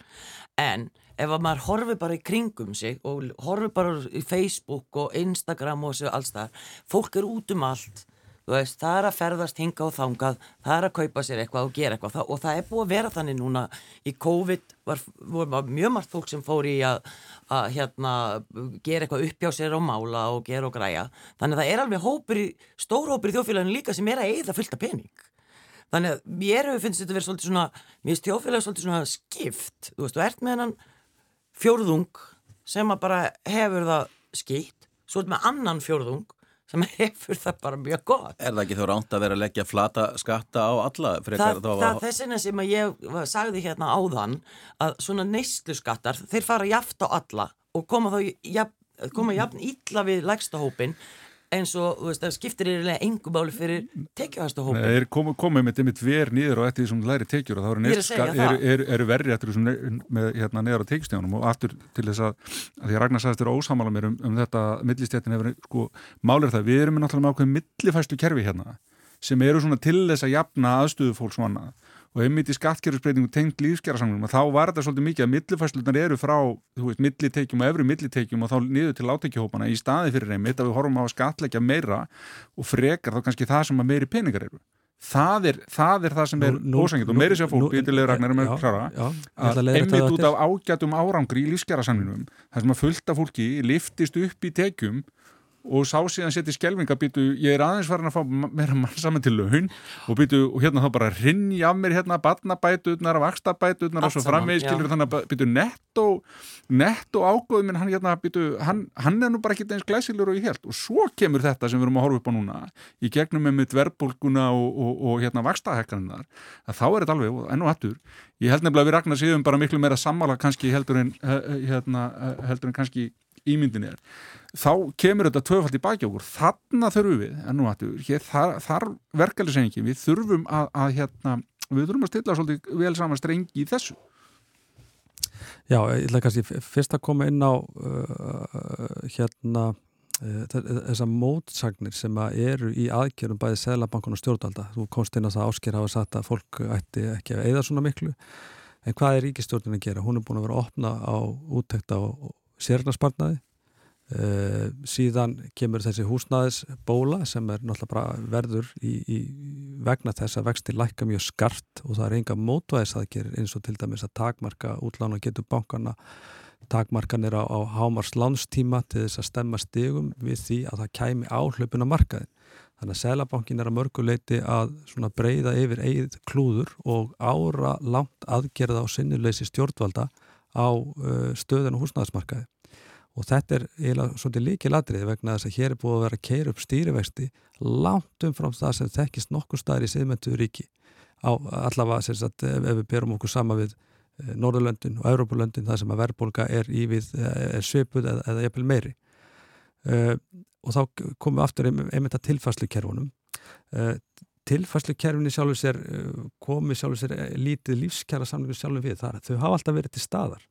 En ef að maður horfi bara í kringum sig og horfi bara í Facebook og Instagram og þessu alls þar, fólk er út um allt. Veist, það er að ferðast hinga og þangað það er að kaupa sér eitthvað og gera eitthvað. Og það er búið að vera þannig núna. Í COVID var, var mjög margt fólk sem fór í að, að hérna, gera eitthvað uppjá sér og mála og gera og græja. Þannig að það er alveg hópur í, stór hópur í þjófélaginu líka sem er að eigða fullt af pening. Þannig að mér finnst þetta verið svolítið svona, mér finnst þjófélaginu svolítið svona skipt, þú veist, þú ert með hennan fjórðung sem að bara hefur það skipt, svo með annan fjórðung sem hefur það bara mjög gott. Er það ekki þá ránt að vera að leggja flata skatta á alla? Það, það er þess vegna sem ég sagði hérna áðan að svona neyslu skattar, þeir fara jaft á alla og koma þá koma jafn ítla við lægsta hópin eins og veist, það skiptir yfirlega engum áli fyrir tekjuhæsta hópa Það er komið komi með þetta verð nýður og eftir því sem læri tekjur og þá eru er, er, er verri eftir því með hérna, neðar á tekjustjónum og aftur til þess að, að því að Ragnar sagðist þér ósamála mér um, um þetta millistjættin hefur sko, málir það, við erum náttúrulega með ákveðin millifæstu kerfi hérna sem eru svona til þess að jafna aðstöðu fólks svona og einmitt í skattkerfisbreytingu tengt lífskjærasamlum og þá var þetta svolítið mikið að millifæslunar eru frá, þú veist, millitekjum og efri millitekjum og þá niður til átekjuhópana í staði fyrir einmitt að við horfum á að skatleggja meira og frekar þá kannski það sem að meiri peningar eru. Það er það, er það sem er ósangit og meiri sér fólk í tillega ragnar um að klára að einmitt út af ágætum árangri í lífskjærasamlinum þar sem að fullta fólki liftist upp í tekjum og sá síðan setið skjelvinga býtu, ég er aðeins farin að fá meira mann saman til laun og býtu, og hérna þá bara rinja af mér hérna batnabætuðnar og vakstabætuðnar og svo framvegis, skilur þannig að býtu netto, netto ágóðu minn hann hérna býtu, hann, hann er nú bara ekki eins glæsilur og ég held og svo kemur þetta sem við erum að horfa upp á núna í gegnum með mitt verðbólguna og, og, og hérna vakstahekkarinnar að þá er þetta alveg, enn og hattur ég held nefnilega að við ragnar séum bara miklu meira sammála kannski heldur en, hérna, heldur en kannski ímyndin er þá kemur þetta tvöfald í baki okkur. Þarna þurfum við, en nú hættu hér, þar, þar verkefli sem ekki, við þurfum að, að hérna, við þurfum að stilla svolítið vel saman strengi í þessu. Já, ég ætla kannski fyrst að koma inn á uh, hérna uh, þessar mótsagnir sem eru í aðgerðum bæði Sælabankun og stjórnvalda. Þú komst inn á það ásker hafa sagt að fólk ætti ekki að eida svona miklu. En hvað er ríkistjórnin að gera? Hún er búin að vera að opna á úttekta og sérnarsparnaði. Uh, síðan kemur þessi húsnæðisbóla sem er náttúrulega bara verður í, í vegna þess að vexti lækka mjög skart og það er enga mótvæðis að gera eins og til dæmis að takmarka útlána getur bankana takmarkanir á, á hámars landstíma til þess að stemma stegum við því að það kæmi áhlaupin á markaðin þannig að selabankin er að mörguleiti að breyða yfir eigið klúður og ára langt aðgerða á sinnuleysi stjórnvalda á uh, stöðun og húsnæðismarkaði og þetta er eiginlega svolítið líkið ladrið vegna þess að hér er búið að vera að keira upp stýrivexti langt umfram það sem þekkist nokkur staðir í siðmentu ríki. Á allavega sagt, ef, við berum okkur sama við e, Norðurlöndin og Európulöndin það sem að verðbólka er í við e, svipuð eða, eða eppil meiri. E, og þá komum við aftur einmitt að tilfæslukerfunum tilfæslukerfunni sjálfur sér komið sjálfur sér lítið lífskjara samlingu sjálfur við þar. Þau hafa alltaf verið til staðar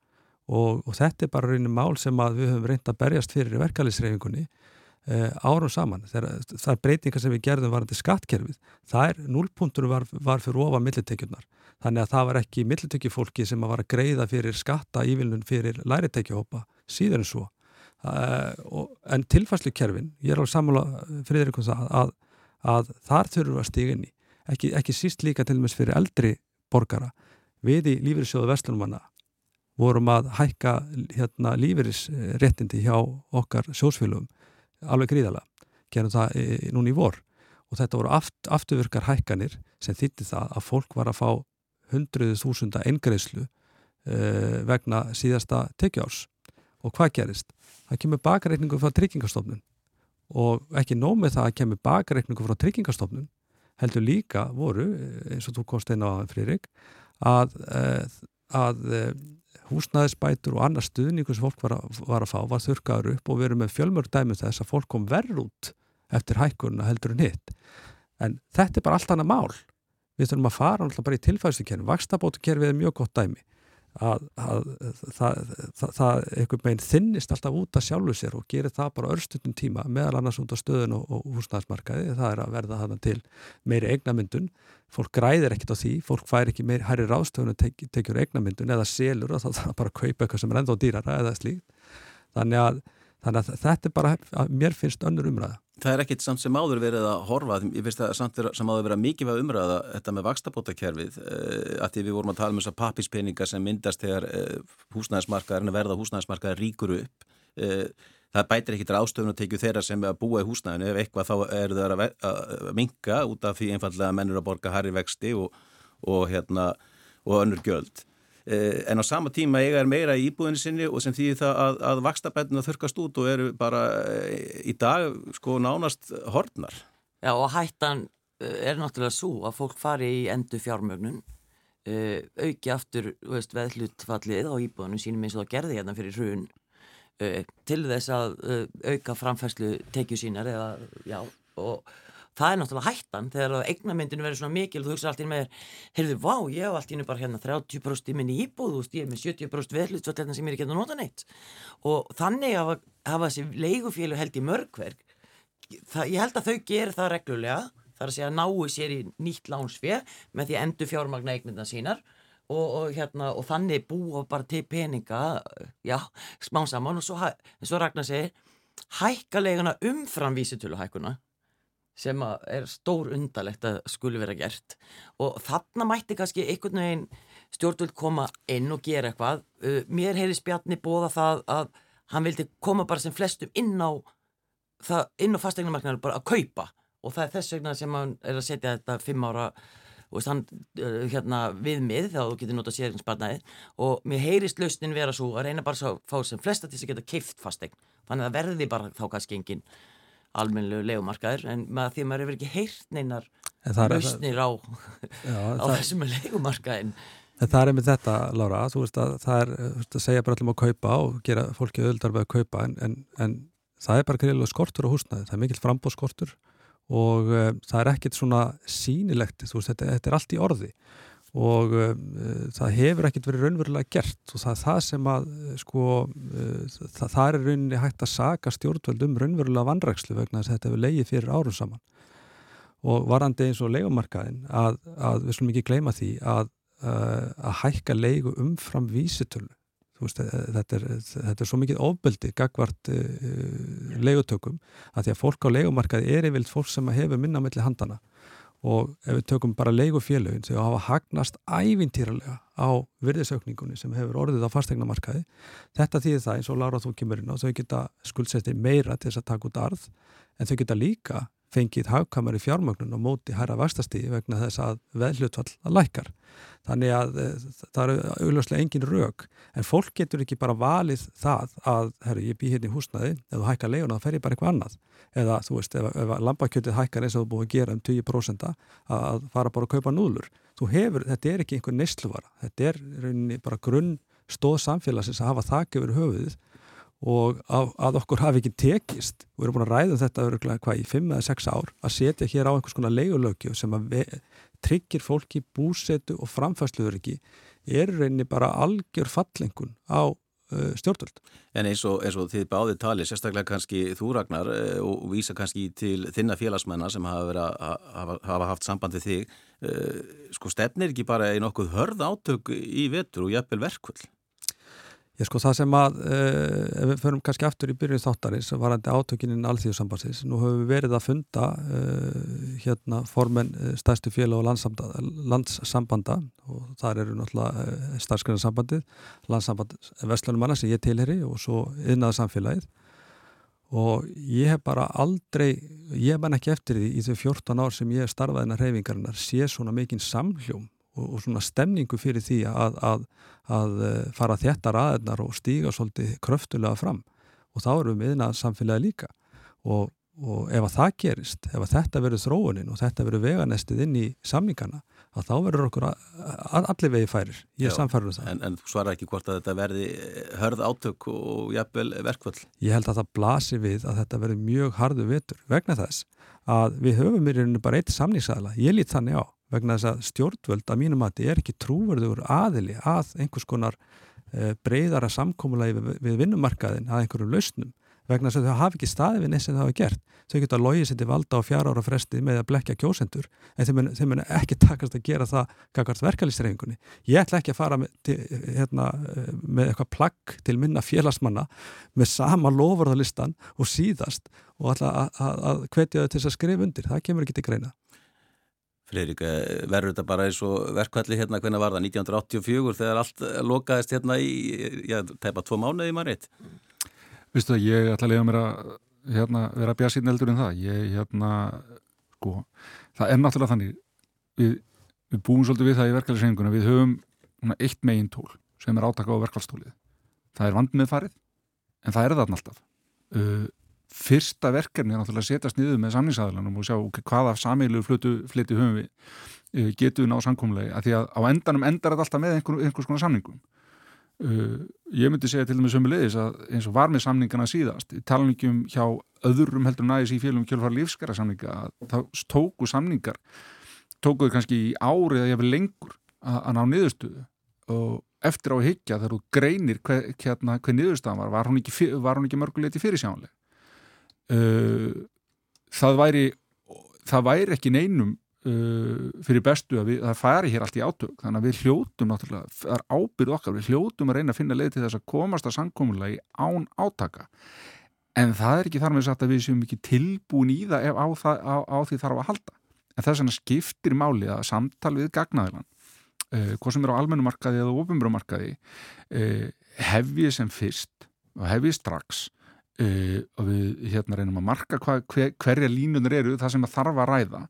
og, og þetta er bara raunin mál sem við höfum reynd að berjast fyrir í verkefælisreifingunni eh, árum saman. Það er breytingar sem við gerðum varandi skattkerfið. Það er, núlpunktunum var, var fyrir ofa millitekjurnar. Þannig að það var ekki millitekjufólki sem var að greiða fyrir skatta ívilnun fyrir læritekjuhópa síður en svo. Uh, og, en tilfærslukerfin, ég er alveg sammála fyrir ykkur það að, að þar þurfum við að stíga inn í. Ekki, ekki síst líka til og meins fyrir eldri borgara. Við í lífyrirsjóðu Vestlunumanna vorum að hækka hérna, lífeyrisréttindi hjá okkar sjósfélögum alveg gríðala, gerum það e, núna í vor. Og þetta voru aft, afturvirkar hækkanir sem þýtti það að fólk var að fá hundruðu þúsunda engreislu e, vegna síðasta tekjárs og hvað gerist? Það kemur bakreikningu frá tryggingastofnun. Og ekki nómið það að kemur bakreikningu frá tryggingastofnun heldur líka voru, eins og þú komst einn á Fririk, að e, að eh, húsnæðisbætur og annar stuðningu sem fólk var að, var að fá var þurkaður upp og við erum með fjölmörg dæmi um þess að fólk kom verð út eftir hækkunna heldur en hitt. En þetta er bara allt annað mál. Við þurfum að fara alltaf bara í tilfæðslukerfi vakstabótukerfið er mjög gott dæmi að, að það, það, það einhvern veginn þinnist alltaf út að sjálfu sér og gerir það bara örstundum tíma meðal annars út á stöðun og, og húsnæðismarkaði. Það er að verða þarna til meiri eignamyndun. Fólk græðir ekkit á því. Fólk fær ekki meiri hærri ráðstöðun og tek, tekjur eignamyndun eða selur og það er bara að kaupa eitthvað sem er enda á dýrara eða slíkt. Þannig þannig að þetta er bara mér finnst önnur umræða Það er ekkit samt sem áður verið að horfa, ég finnst það samt sem áður verið að mikið var umræða þetta með vakstabótakerfið, uh, að því við vorum að tala um þessar pappispenningar sem myndast þegar húsnæðismarkaðarinn verða húsnæðismarkaðar ríkur upp. Uh, það bætir ekkit ástöfun að tekju þeirra sem að búa í húsnæðinu, ef eitthvað þá eru það að, minka út af því einfallega mennur að borga harri vexti og, og, hérna, og önnur gjöld. Eh, en á sama tíma eiga er meira í íbúðinu sinni og sem þýðir það að, að vakstabætuna þurkast út og eru bara eh, í dag sko nánast hortnar. Já og hættan eh, er náttúrulega svo að fólk fari í endu fjármögnun auki aftur veist, veðlutfallið á íbúðinu sínum eins og það gerði hérna fyrir hrun til þess að auka framfæslu tekju sínar eða já og það er náttúrulega hættan þegar eignamyndinu verður svona mikil þú hugsa alltaf með, heyrðu, vá, ég hef alltaf bara hérna 30% í minni íbúð veist, ég er með 70% veðlutsvöld sem ég er ekki að nota neitt. Og þannig að hafa þessi leigufélag held í mörgverk það, ég held að þau gerir það reglulega þar að segja náu sér í nýtt lánsfið með því að endur fjármagna eignmyndan sínar og, og, hérna, og þannig búa bara til peninga já, smá saman. Og svo, svo Ragnar segir hækka leiguna umfram vísitöluhækuna sem er stór undalegt að skuli vera gert. Og þarna mætti kannski einhvern veginn stjórnvöld koma inn og gera eitthvað. Uh, mér heyri spjarni bóða það að hann vildi koma bara sem flestum inn á á fastegnumarknaður bara að kaupa. Og það er þess vegna sem hann er að setja þetta fimm ára og hann uh, hérna viðmið þá getur nota sérinsbarnaði og mér heyrist lausnin vera svo að reyna bara að fá sem flesta til að geta keift fastegn þannig að verði bara þá kannski engin almennilegu legumarkaður en maður, því að maður hefur ekki heyrt neinar lausnir á, já, á það, þessum legumarkaðin En það er með þetta, Lára, þú veist að það er að segja bara allum að kaupa og gera fólki öðuldar með að kaupa en, en, en það er bara greiðilega skortur á húsnaði, það er mikill frambóðskortur og uh, það er ekkit svona sínilegt, þú veist, þetta, þetta er allt í orði og uh, það hefur ekkert verið raunverulega gert. Og það er það sem að sko, uh, það, það er rauninni hægt að saga stjórnvöld um raunverulega vanrækslu vegna þess að þetta hefur leiðið fyrir árum saman. Og varandi eins og leikumarkaðin að, að við slumum ekki gleyma því að, uh, að hækka leiku umfram vísitölu. Veist, þetta, er, þetta er svo mikið ofbeldi gagvart leikutökum að því að fólk á leikumarkaði er yfirlt fólk sem hefur minna melli handana og ef við tökum bara leigufélögin sem hafa hagnast ævintýralega á virðisaukningunni sem hefur orðið á fastegnamarkaði þetta þýðir það eins og Lára þú kemur inn á þau geta skuldsettir meira til þess að taka út arð en þau geta líka fengið hagkamari fjármögnun og móti hæra vastastíði vegna þess að veðlutfall að lækar þannig að eh, það eru augljóslega engin rauk en fólk getur ekki bara valið það að, herru, ég bý hérna í húsnaði eða þú hækkar leiguna, þá fer ég bara eitthvað annað. Eða þú veist, ef, ef lambakjötið hækkar eins og þú búið að gera um 10% að fara bara að kaupa núðlur. Þú hefur, þetta er ekki einhver nesluvara þetta er rauninni bara grunn stóð samfélagsins að hafa þakk yfir höfuðið og að, að okkur hafi ekki tekist við erum búin að ræða um þetta öruglega hvað í 5 eða 6 ár að setja hér á einhvers konar leigulögju sem að tryggir fólki búsetu og framfæsluður ekki er reyni bara algjör fallengun á uh, stjórnvöld. En eins og, eins og þið báðið tali, sérstaklega kannski þú Ragnar og vísa kannski til þinna félagsmennar sem hafa, verið, hafa, hafa haft samband við þig, uh, sko stefnir ekki bara í nokkuð hörð átök í vetur og jafnvel verkvöld? Ég sko það sem að, uh, ef við förum kannski aftur í byrjun þáttarins, varandi átökininn alþjóðsambansins, nú höfum við verið að funda uh, hérna formen uh, stærstu félag og landssambanda og þar eru náttúrulega starfsgrunnarsambandið, landssamband Vestlunumanna sem ég tilheri og svo yðnaða samfélagið og ég hef bara aldrei, ég menn ekki eftir því í þau 14 ár sem ég starfaði en að reyfingarinnar sé svona mikinn samhljóm og, og svona stemningu fyrir því að, að, að eh, fara þéttar aðeinar og stíga svolítið kröftulega fram. Og þá erum við innað samfélagi líka. Og og ef að það gerist, ef að þetta verður þróunin og þetta verður veganestið inn í samningana, að þá verður okkur allir vegi færir, ég samfærður um það. En, en svara ekki hvort að þetta verði hörð átök og jafnvel verkvall? Ég held að það blasi við að þetta verður mjög hardu vetur vegna þess að við höfum í rauninu bara eitt samningsaðla, ég lít þannig á vegna þess að stjórnvöld að mínum að þetta er ekki trúverður aðili að einhvers konar e, breyðara samkómulagi við, við vinnumarkaðin að einhverjum lausnum vegna þess að þau hafi ekki staði við neitt sem það hafa gert. Þau geta logið sér til valda á fjara ára fresti með að blekja kjósendur en þeim mun, mun ekki takast að gera það kakart verkalýsreifingunni. Ég ætla ekki að fara með, til, hérna, með eitthvað plagg til minna félagsmanna með sama lofurðalistan og síðast og ætla að hvetja þau til að skrifa undir. Það kemur ekki til greina. Freirik, eh, verður þetta bara eins og verkvalli hérna, hvernig var það? 1984 þegar allt lokaðist hérna í, já, tæpa tvo mánuði maður eitt? Vistu það, ég ætla að lega mér að hérna, vera bjassin eldur en það. Ég, hérna, sko, það er náttúrulega þannig, við, við búum svolítið við það í verkvallisenguna, við höfum svona, eitt megin tól sem er átaka á verkvallstólið. Það er vand með farið, en það er það alltaf. Uh, fyrsta verkefni er náttúrulega að setjast niður með samningsæðlanum og sjá hvaða samílu flytti höfum við uh, getum við ná samkómulegi að því að á endanum endar þetta alltaf með einhver, einhvers konar samningum. Uh, ég myndi segja til dæmis sömulegis að eins og var með samningana síðast í talningum hjá öðrum heldur næðis í fjölum kjölfar lífskara samninga þá tóku samningar tókuðu kannski í árið að ég hefði lengur að ná niðurstöðu. Og eftir á higgja þegar þú greinir hver, hérna, hver niðurstaðan var, var hún ekki, ekki mörguleiti fyrirsjánlega uh, það væri það væri ekki neinum uh, fyrir bestu að við, það fari hér allt í átök. Þannig að við hljótum náttúrulega það er ábyrð okkar, við hljótum að reyna að finna leið til þess að komast að sangkomulega í án átaka. En það er ekki þar með satt að við séum ekki tilbúin í það ef á, það, á, á því þarf að halda. En þess vegna skiptir máli að samtal við gagnaðilan uh, hvað sem er á almennumarkaði eða ofinbrumarkaði uh, hefið sem fyrst og hefið strax uh, og við hérna reynum að marka hva, hver, hverja línunir eru það sem að þarf að ræða.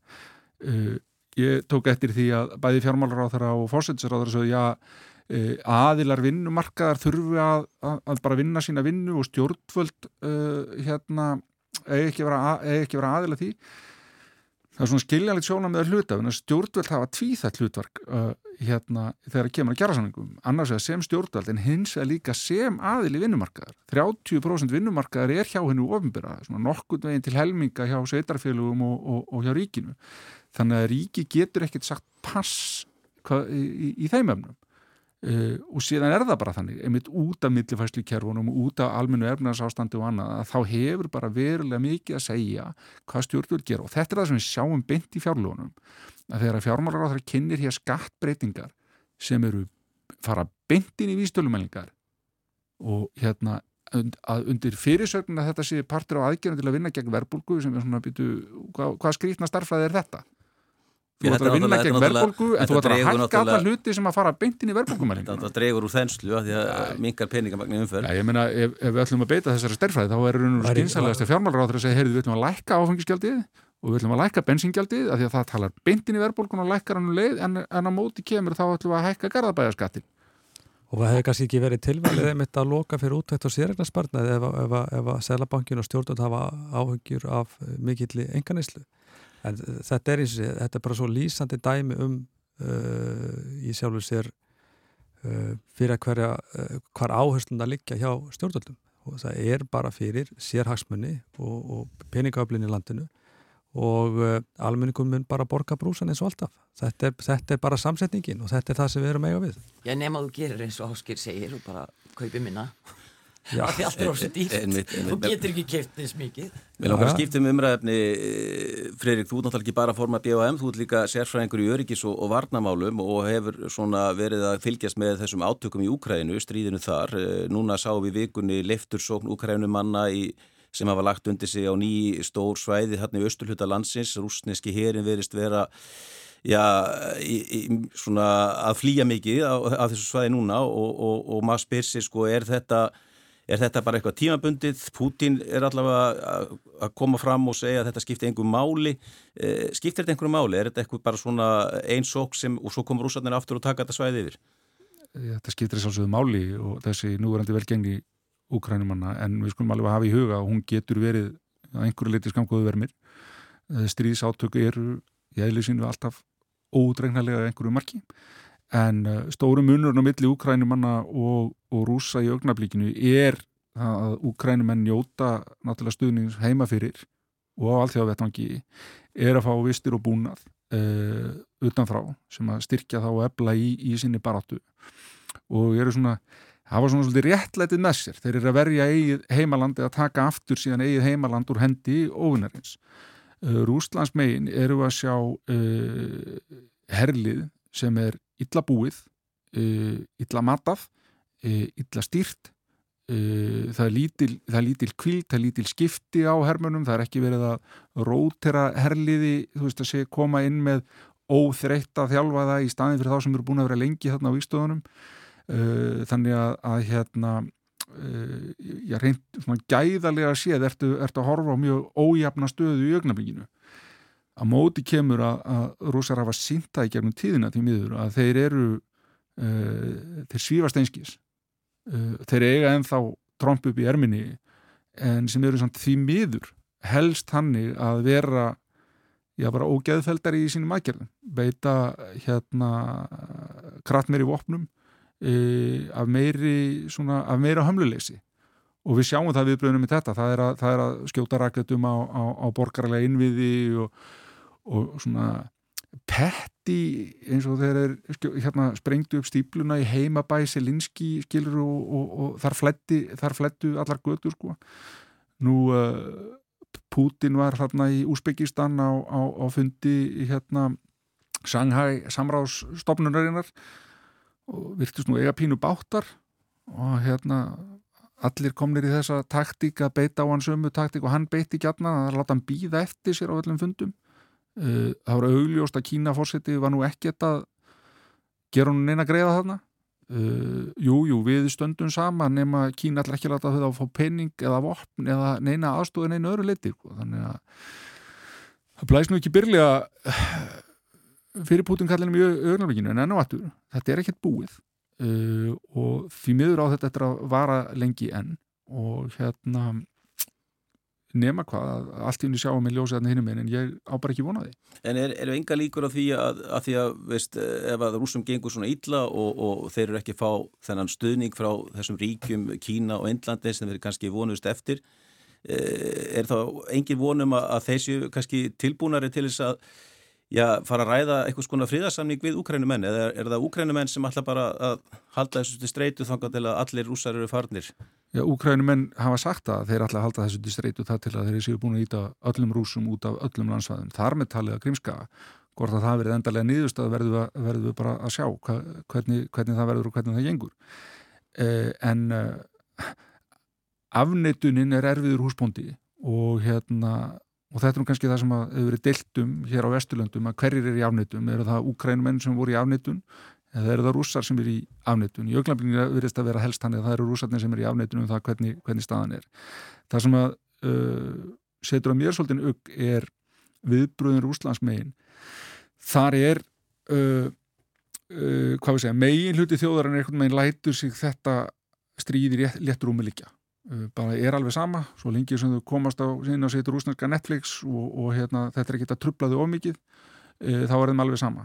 Uh, ég tók eftir því að bæði fjármálaráþara og fórsættisráþara svo já uh, aðilar vinnumarkaðar þurfu að, að, að bara vinna sína vinnu og stjórnvöld hérna eigi ekki vera aðila því það er svona skiljanlegt sjónam með hluta stjórnvöld hafa tvíþætt hlutverk uh, hérna þegar það kemur að gera sanningum annars er sem stjórnvöld en hins er líka sem aðil í vinnumarkaðar 30% vinnumarkaðar er hjá hennu ofinbyrra svona nokkund veginn til helminga hjá sveitarfélugum og, og, og hjá ríkinu. Þannig að ríki getur ekkert sagt pass í, í, í þeim öfnum Uh, og síðan er það bara þannig einmitt út af millifæslu kerfunum út af almennu erfnarsástandi og annað að þá hefur bara verulega mikið að segja hvað stjórnvöld gera. Og þetta er það sem við sjáum beint í fjárlónum að þegar fjármálar á það kynir hér skattbreytingar sem eru fara beint inn í výstölumælingar og hérna að undir fyrirsögnin að þetta sé partur á aðgerðan til að vinna gegn verbulgu sem er svona býtu, hvað, hvað skrítna starfræði er þetta Þú ætlar að vinna gegn verðbólgu en þú ætlar að hækka alla hluti sem að fara beintin í verðbólgumæling. Þetta dregur úr þenslu að því að mingar peningamagni umförð. Já, ég meina, ef, ef við ætlum að beita þessari stærfræði þá er raun og skynsalegast að fjármálráður að segja, heyrðu, við ætlum að lækka áfengisgjaldið og við ætlum að lækka bensingjaldið af því að það talar beintin í verðbólgun og lækkar hann um leið en, en á móti kemur þá ætlum við að hækka garðabæðaskattin. Og það hefði kannski ekki verið tilvalið einmitt að loka fyrir útvægt og sérregnarspartnaði ef, ef, ef, ef að Sælabankin og stjórnund hafa áhengjur af mikill enganislu en þetta er þetta er bara svo lýsandi dæmi um uh, í sjálfur sér uh, fyrir að hverja uh, hvar áherslun að liggja hjá stjórnvöldum. Og það er bara fyrir sérhagsmunni og, og peningaflin í landinu. Og almenningum mun bara borga brúsan eins og alltaf. Þetta er, þetta er bara samsetningin og þetta er það sem við erum eiga við. Já nema þú gerir eins og Áskir segir og bara kaupi minna af því allt er ósett dýrt. Þú getur ekki keift þess mikið. Mér langar að skipta um umræðefni Freirik, þú er náttúrulega ekki bara að forma BVM þú ert líka sérfræðingur í öryggis og, og varnamálum og hefur svona verið að fylgjast með þessum átökum í Úkrænu stríðinu þar, eh, núna sáum við vikunni leftursókn Úkrænu manna í, sem hafa lagt undir sig á ný stór svæði hérna í austurhluta landsins. Rúsneski herin verist vera já, í, í, svona að flýja mikið á, á þessu svæði núna og, og, og maður spyr sér sko, er þetta Er þetta bara eitthvað tímabundið? Putin er allavega að koma fram og segja að þetta skiptir einhverjum máli. Eh, skiptir þetta einhverjum máli? Er þetta eitthvað bara svona eins og sem og svo komur rúsarnir aftur og taka þetta svæði yfir? Þetta skiptir að máli og þessi núverandi velgengi úkrænumanna en við skulum alveg hafa í huga og hún getur verið að einhverju leiti skamgóðu vermir stríðsátöku eru í eðli sínu alltaf ódregnarlega einhverju marki en stóru munurinn á milli úkrænumanna og, og rúsa í augnablíkinu er að úkrænumenn njóta náttúrulega stuðnings heima fyrir og á allþjóðavettvangi er að fá vistir og búnað uh, utanfrá sem að styrkja þá og ebla í, í sinni baráttu. Og eru svona hafa svona svolítið réttlætið með sér. Þeir eru að verja eigið heimalandi að taka aftur síðan eigið heimaland úr hendi óvinnarins uh, Rúslands megin eru að sjá uh, herlið sem er illa búið illa matað illa stýrt það er lítil, lítil kvild, það er lítil skipti á hermunum, það er ekki verið að rótera herliði, þú veist að sé koma inn með óþreytta þjálfaða í staðin fyrir þá sem eru búin að vera lengi þarna á výstöðunum þannig að, að hérna ég reynd svona gæðarlega að séð ertu, ertu að horfa á mjög ójafna stöðu í augnablíkinu að móti kemur að, að rúsar hafa sínta í gegnum tíðina til miður að þeir eru uh, þeir svífast einskís uh, þeir eiga ennþá tromp upp í erminni en sem eru samt því miður helst hannig að vera já bara ógeðfeldari í sínum aðgerðum. Beita hérna krattmeiri vopnum uh, af meiri svona, af meira hömluleysi. Og við sjáum það viðbröðunum í þetta. Það er að, það er að skjóta raketum á, á, á borgarlega innviði og, og svona petti eins og þeir er hérna, sprengtu upp stípluna í heimabæ Selinski skilur og, og, og þar, fletti, þar flettu allar götur sko. nú uh, Putin var hérna í Úsbyggistan á, á, á fundi hérna Shanghai samráðsstofnunarinnar og virtust nú eiga pínu báttar og hérna allir komnir í þessa taktík að beita á hann sömu taktík og hann beitti gætna að láta hann býða eftir sér á öllum fundum það voru augljóst að Kína fórseti var nú ekkert að gera hann neina greiða þarna. Uh, jú, við stöndum saman nema Kína allir ekki að láta þau að fá penning eða vopn eða neina aðstofin einu öðru liti sko. þannig að það blæst nú ekki byrlega fyrir Putin kallinum í augnarvíkinu en enn og aftur, þetta er ekkert búið. Uh, og því miður á þetta eftir að vara lengi enn. Og hérna nema hvað, allt í henni sjáum með ljósið hérna hinnum en ég á bara ekki vonaði En er, eru enga líkur á því að, að því að, veist, ef að rúsum gengur svona illa og, og þeir eru ekki fá þennan stuðning frá þessum ríkjum Kína og Indlandi sem þeir kannski vonust eftir er þá engin vonum að, að þessu kannski tilbúnari til þess að já, fara að ræða eitthvað svona fríðarsamning við úkrænumenn eða er, er það úkrænumenn sem ætla bara að halda þessu streitu þangar til að allir rúsar eru farnir? Já, úkrænumenn hafa sagt að þeir ætla að halda þessu til streitu það til að þeir séu búin að íta öllum rúsum út af öllum landsvæðum. Þar með talið að grímska hvort að það verið endarlega nýðust að verðu, verðu við bara að sjá hvernig, hvernig það verður og hvernig það gengur. Eh, en eh, afneitunin er erfiður húsbóndi og hérna og þetta er kannski það sem hefur verið deltum hér á Vesturlöndum að hverjir er í afnittum eru það úkrænumenn sem voru í afnittun eða eru það rússar sem er í afnittun í augnablinni verðist að vera helst hann eða það eru rússarnir sem er í afnittun um það hvernig, hvernig staðan er. Það sem að uh, setur á mér svolítið auk er viðbröðin rúslandsmegin þar er uh, uh, hvað við segja megin hluti þjóðar en einhvern veginn lætur sig þetta stríðir léttur úmilikja Uh, bara er alveg sama, svo lengi sem þau komast á síðan og setur úsnarska Netflix og, og hérna, þetta er ekki að trubla þau ómikið e, þá er þeim alveg sama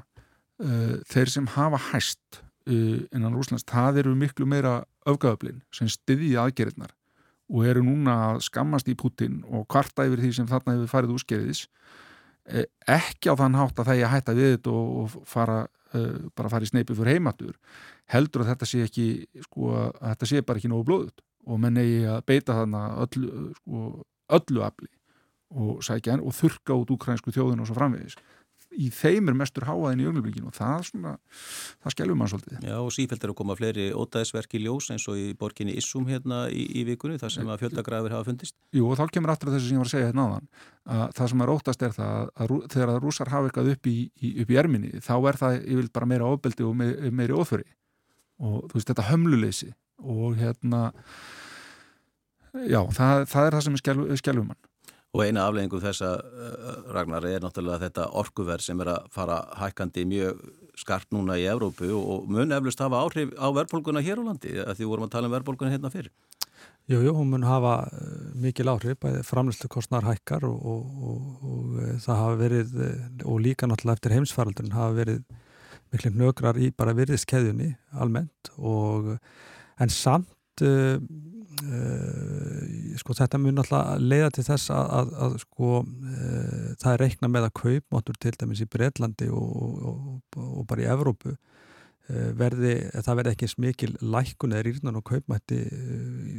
e, þeir sem hafa hæst e, innan Rúslands, það eru miklu meira öfgöðublin sem styði aðgerðnar og eru núna að skammast í Putin og kvarta yfir því sem þarna hefur farið úrskeiðis. Ekki á þann hátt að það er að hætta við þetta og, fara bara fara í sneipi fyrir heimatur heldur að þetta sé ekki sko, að þetta sé bara ekki nógu blóðut og menn eigi að beita þarna öllu, sko, öllu afli og og þurka út úkrænsku þjóðin og svo framvegis í þeim er mestur háaðin í önglublíkinu og það, svona, það skellum mann svolítið. Já og sífælt er að koma fleiri ótaðisverk í ljós eins og í borginni Issum hérna í, í vikunni þar sem að fjöldagrafir hafa fundist. Jú og þá kemur aftur þessu sem ég var að segja hérna áðan að það sem er óttast er það að þegar að rúsar hafa eitthvað upp í, í, upp í erminni þá er það, vil bara meira ofbeldi og meiri oföri og þú veist þetta hömluleysi og hérna já, það, það er það sem er skjálfum mann. Og eina afleggingum þessa Ragnar er náttúrulega þetta orkuverð sem er að fara hækkandi mjög skarpt núna í Evrópu og mun eflust hafa áhrif á verðbólguna hér á landi að því vorum að tala um verðbólguna hérna fyrir. Jú, jú, hún mun hafa mikil áhrif, bæði framlýslu kostnar hækkar og, og, og, og það hafa verið, og líka náttúrulega eftir heimsfaraldurinn hafa verið miklu nögrar í bara virðiskeðjunni almennt og en samt uh, sko þetta mun alltaf leiða til þess að, að, að sko uh, það er reikna með að kaupmáttur til dæmis í Breitlandi og bara í Evrópu verði, það verði ekki smikil lækun eða rýrnan og kaupmætti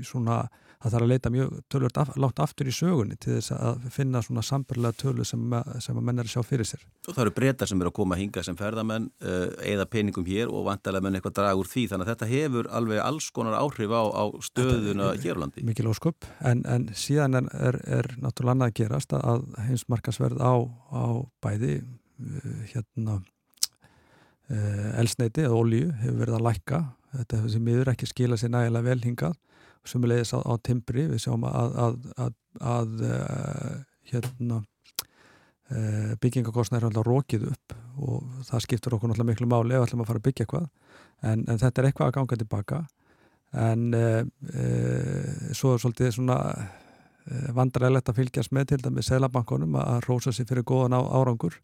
svona það þarf að leita mjög tölvört af, látt aftur í sögunni til þess að finna svona sambarlega tölu sem, sem að menn er að sjá fyrir sér. Og það eru breytar sem eru að koma að hinga sem ferðamenn eða peningum hér og vantarlega menn eitthvað draga úr því þannig að þetta hefur alveg alls konar áhrif á, á stöðuna hér á landi. Mikið lóskupp en, en síðan er, er, er náttúrulega annað að gerast að heimsmarkasverð á, á bæði uh, hérna uh, elsneiti eða olju hefur verið að lækka þetta hefur sem miður ekki skila sér nægilega vel leiðis á, á timbri. Við sjáum að, að, að, að uh, hérna, uh, byggingakostna er alltaf rókið upp og það skiptur okkur náttúrulega miklu máli ef við ætlum að fara að byggja eitthvað. En, en þetta er eitthvað að ganga tilbaka en uh, svo er svolítið svona vandarægilegt að fylgjast með til dæmi selabankonum að rósa sér fyrir góðan á árangur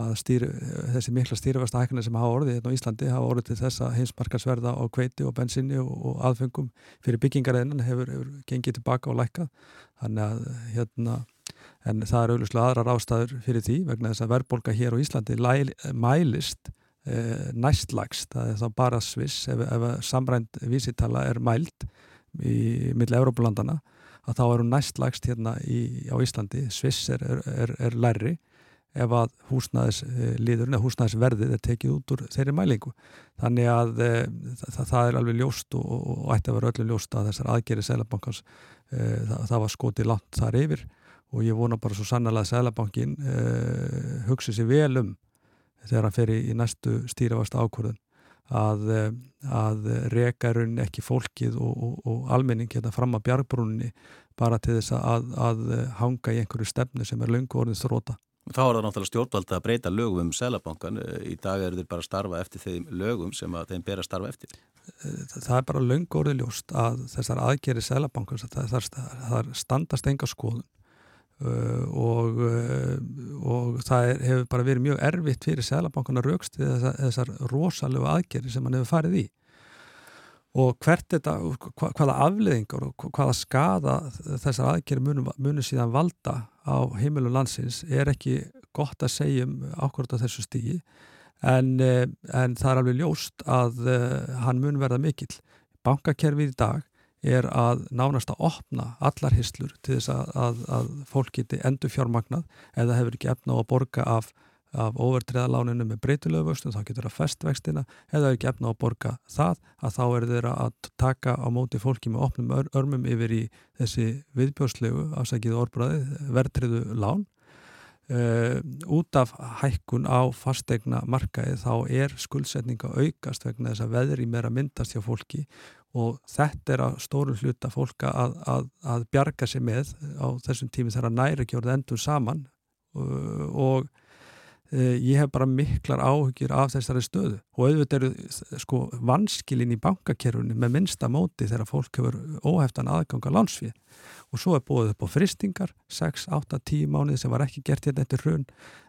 að stýri, þessi mikla stýrifasta hækna sem hafa orðið hérna á Íslandi hafa orðið til þess að heimsmarkarsverða á kveiti og bensinni og, og aðfengum fyrir byggingareinan hefur, hefur gengið tilbaka og lækkað. Þannig að hérna en það er auðvitað aðrar ástæður fyrir því vegna þess að verðbolga hér á Íslandi læ, mælist e, næstlægst, það er þá bara sviss ef, ef samrænt vísitala er mælt í milla Európa-landana að þá eru næstlægst hérna í, á Íslandi, sviss er, er, er, er lærri ef að húsnæðisliðurinn eða húsnæðisverðið er tekið út úr þeirri mælingu. Þannig að e, það, það er alveg ljóst og, og ætti að vera öllu ljóst að þessar aðgerið Sælabankans e, það, það var skotið langt þar yfir og ég vona bara svo sannlega að Sælabankin e, hugsi sér vel um þegar hann fer í, næstu stýrifasta ákvörðun að, að rekarun ekki fólkið og, og, og almenning hérna fram að bjargbrúninni bara til þess að, að hanga í einhverju stefnu sem er löngu orðin þróta. Þá er það náttúrulega stjórnvalda að breyta lögum um selabankan. Í dag eru þeir bara að starfa eftir þeim lögum sem þeim ber að starfa eftir. Það er bara löngu orðið ljóst að þessar aðgeri selabankan, það, standast enga skoðun uh, og, uh, og það er, hefur bara verið mjög erfitt fyrir selabankan að raukst þessar, þessar rosalegu aðgeri sem hann hefur farið í og hvert þetta, hvaða afleðingar og hvaða skada þessar aðgerri munu, munu síðan valda á heimilum landsins er ekki gott að segja um ákvörða þessu stígi en, eh, en það er alveg ljóst að uh, hann mun verða mikill. Bankakerfið í dag er að nánast að opna allar hyslur til þess að, að, að fólk geti endur fjármagnað eða hefur ekki efna á að borga af af overtreðaláninu með breytilegu vöxtum, þá getur það festvextina eða ekki efna á að borga það að þá er þeirra að taka á móti fólki með opnum ör, örmum yfir í þessi viðbjörnslegu afsækiðu orðbræði, verðtriðu lán. Uh, út af hækkun á fastegna markaði þá er skuldsetninga aukast vegna þess að veðri meira myndast hjá fólki og þetta er að stóru hluta fólka að, að, að bjarga sig með á þessum tími þegar næri ekki orðið endur saman. Uh, og ég hef bara miklar áhugir af þessari stöðu. Og auðvitað eru sko vanskilin í bankakerfunni með minnsta móti þegar fólk hefur óheftan aðganga landsfið og svo er búið upp á fristingar 6, 8, 10 mánuði sem var ekki gert hérna eftir hrun.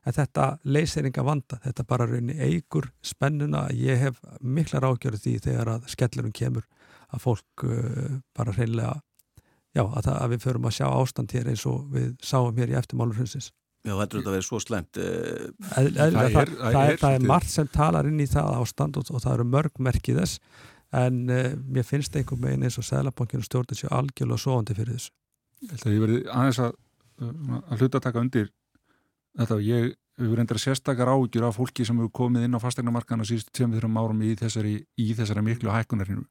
En þetta leysir enga vanda, þetta bara raunni eigur spennuna, ég hef miklar áhugjur því þegar að skellurum kemur að fólk uh, bara hreinlega já, að, það, að við förum að sjá ástand hér eins og við sáum hér í eftirmálur hrunsins Já, þetta er að vera svo slemt. Eh, það er margt sem talar inn í það ástand og, og það eru mörgmerkið þess en uh, mér finnst einhver megin eins og Sælabankinu stjórnir sér algjörlega sovandi fyrir þessu. Ég verði aðeins að, að hluta að taka undir þetta. Ég hefur reyndar sérstakar ágjur af fólki sem hefur komið inn á fastegnamarkaðan á síðustu tveim þrjum árum í þessari, í þessari miklu hækkunarinu.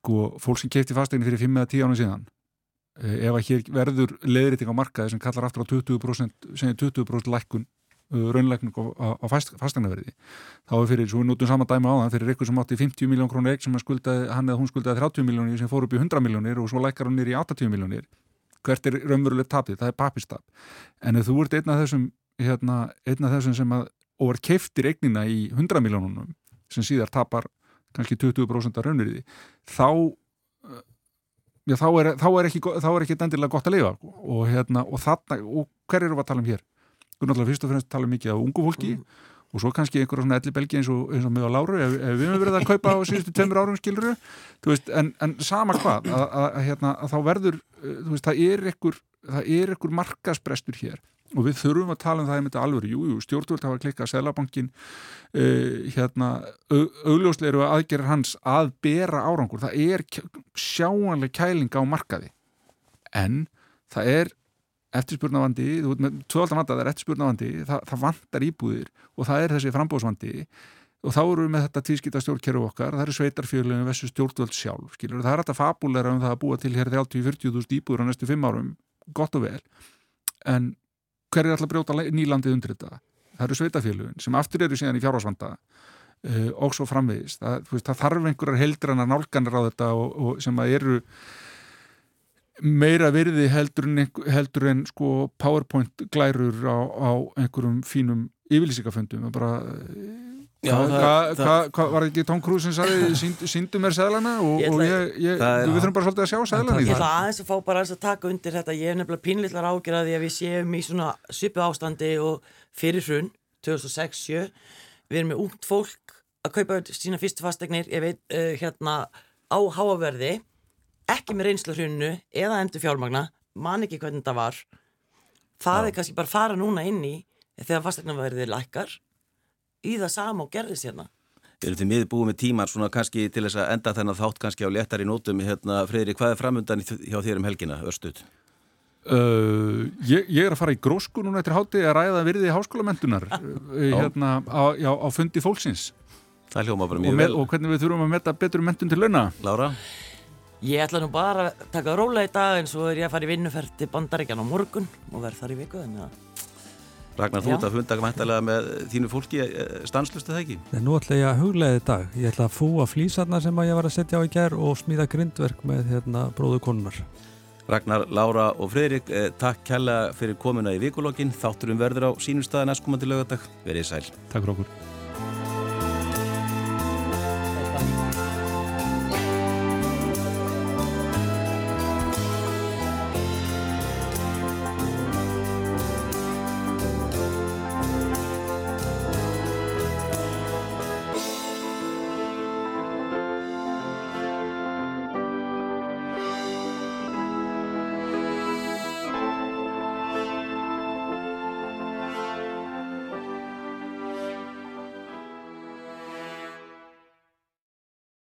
Sko, fólk sem kefti fastegni fyrir 5-10 ánum síðan Eh, ef að hér verður leðriting á markaði sem kallar aftur á 20%, 20 lækkun uh, raunleikning á, á fastanverði þá er fyrir, svo við notum saman dæma á það fyrir ykkur sem átti 50 miljón krónu eign sem skuldaði, hann eða hún skuldaði 30 miljónir sem fór upp í 100 miljónir og svo lækkar hann nýri í 80 miljónir hvert er raunverulegt tapið, það er papistap en ef þú ert einn af þessum hérna, einn af þessum sem að og er keiftir eignina í 100 miljónunum sem síðar tapar kannski 20% af raunverði þá já, þá er, þá er ekki, ekki endilega gott að lifa og, hérna, og, þarna, og hver eru við að tala um hér? Náttúrulega fyrst og fremst tala mikið á ungu fólki mm. og svo kannski einhverja svona elli belgi eins og, og mig á Láru ef, ef við hefum verið að kaupa á síðustu tveimur árum skiluru, veist, en, en sama hvað að, að, að, hérna, að þá verður veist, það er einhver markasprestur hér og við þurfum að tala um það í myndi alveg, jú, jú, stjórnvöld hafa klikkað Sælabankin uh, eh, hérna, augljósleiru aðgerðar hans að bera árangur, það er sjáanlega kæling á markaði. En það er eftirspurnavandi, þú veit með tvöldan vanda það er eftirspurnavandi, það, það vandar íbúðir og það er þessi frambóðsvandi og þá eru við með þetta tvískita stjórnkerfu okkar það eru sveitarfjörlunum vessu stjórnvöld sjálf skilur, það er þetta fabulera um það að búa til hér 30-40.000 íbúður á næstu 5 árum gott og vel. En hver er alltaf brjóta nýlandið undir þetta? Það eru sveitafélugin sem aftur eru síðan í fjárhásvanda uh, og svo framvegist. Það, veist, það þarf einhverjar heildrannar nálganir á þetta og, og sem að eru meira virði heldur en, heldur en sko PowerPoint glærur á, á einhverjum fínum yfirlýsingaföndum og bara hvað var ekki Tom Cruise sem sagði síndu mér seglana og og ég, ég er, við þurfum bara svolítið að sjá seglana ég ætla aðeins að fá bara að taka undir þetta. Ég er nefnilega pínlillar ágjörði að við séum í svona svipu ástandi og fyrir hrun 2006-07 við erum með út fólk að kaupa sína fyrstu fastegnir ég veit uh, hérna á háaverði ekki með reynslu hrunnu eða endur fjármagna man ekki hvernig þetta var. Það Já. er kannski bara fara núna inn í þegar fastegnaverðið lækkar í það sama og gerðist hérna? Við erum til miður búið með tímar svona kannski til þess að enda þennan þátt kannski á léttari nótum? Hérna, Freyri, hvað er framundan hjá þér um helgina, Örstuð? Uh, ég, ég er að fara í grósku núna eftir hátti að ræða virði háskólamentunar uh, hérna, á, já, á fundi fólksins. Það hljóma bara mjög og með, vel. Og hvernig við þurfum að metta betur mentun til launa? Lára? Ég ætla nú bara að taka róla í dag en svo er ég að fara í vinnuferð til bandaríkjan á morgun og verð þar í viku en það Ragnar, þú ert að funda mættalega með þínu fólki eh, stanslustu það ekki? Nei, nú ætla ég að huglega þetta dag. Ég ætla að fúa flýsarna sem ég var að setja á í gerð og smíða grindverk með hérna, bróðu konunar. Ragnar, Lára og Fredrik, eh, takk kella fyrir komuna í vikulokkin. Þátturum verður á sínum staði næstkomandi lögadag. Verið sæl. Takk fyrir okkur.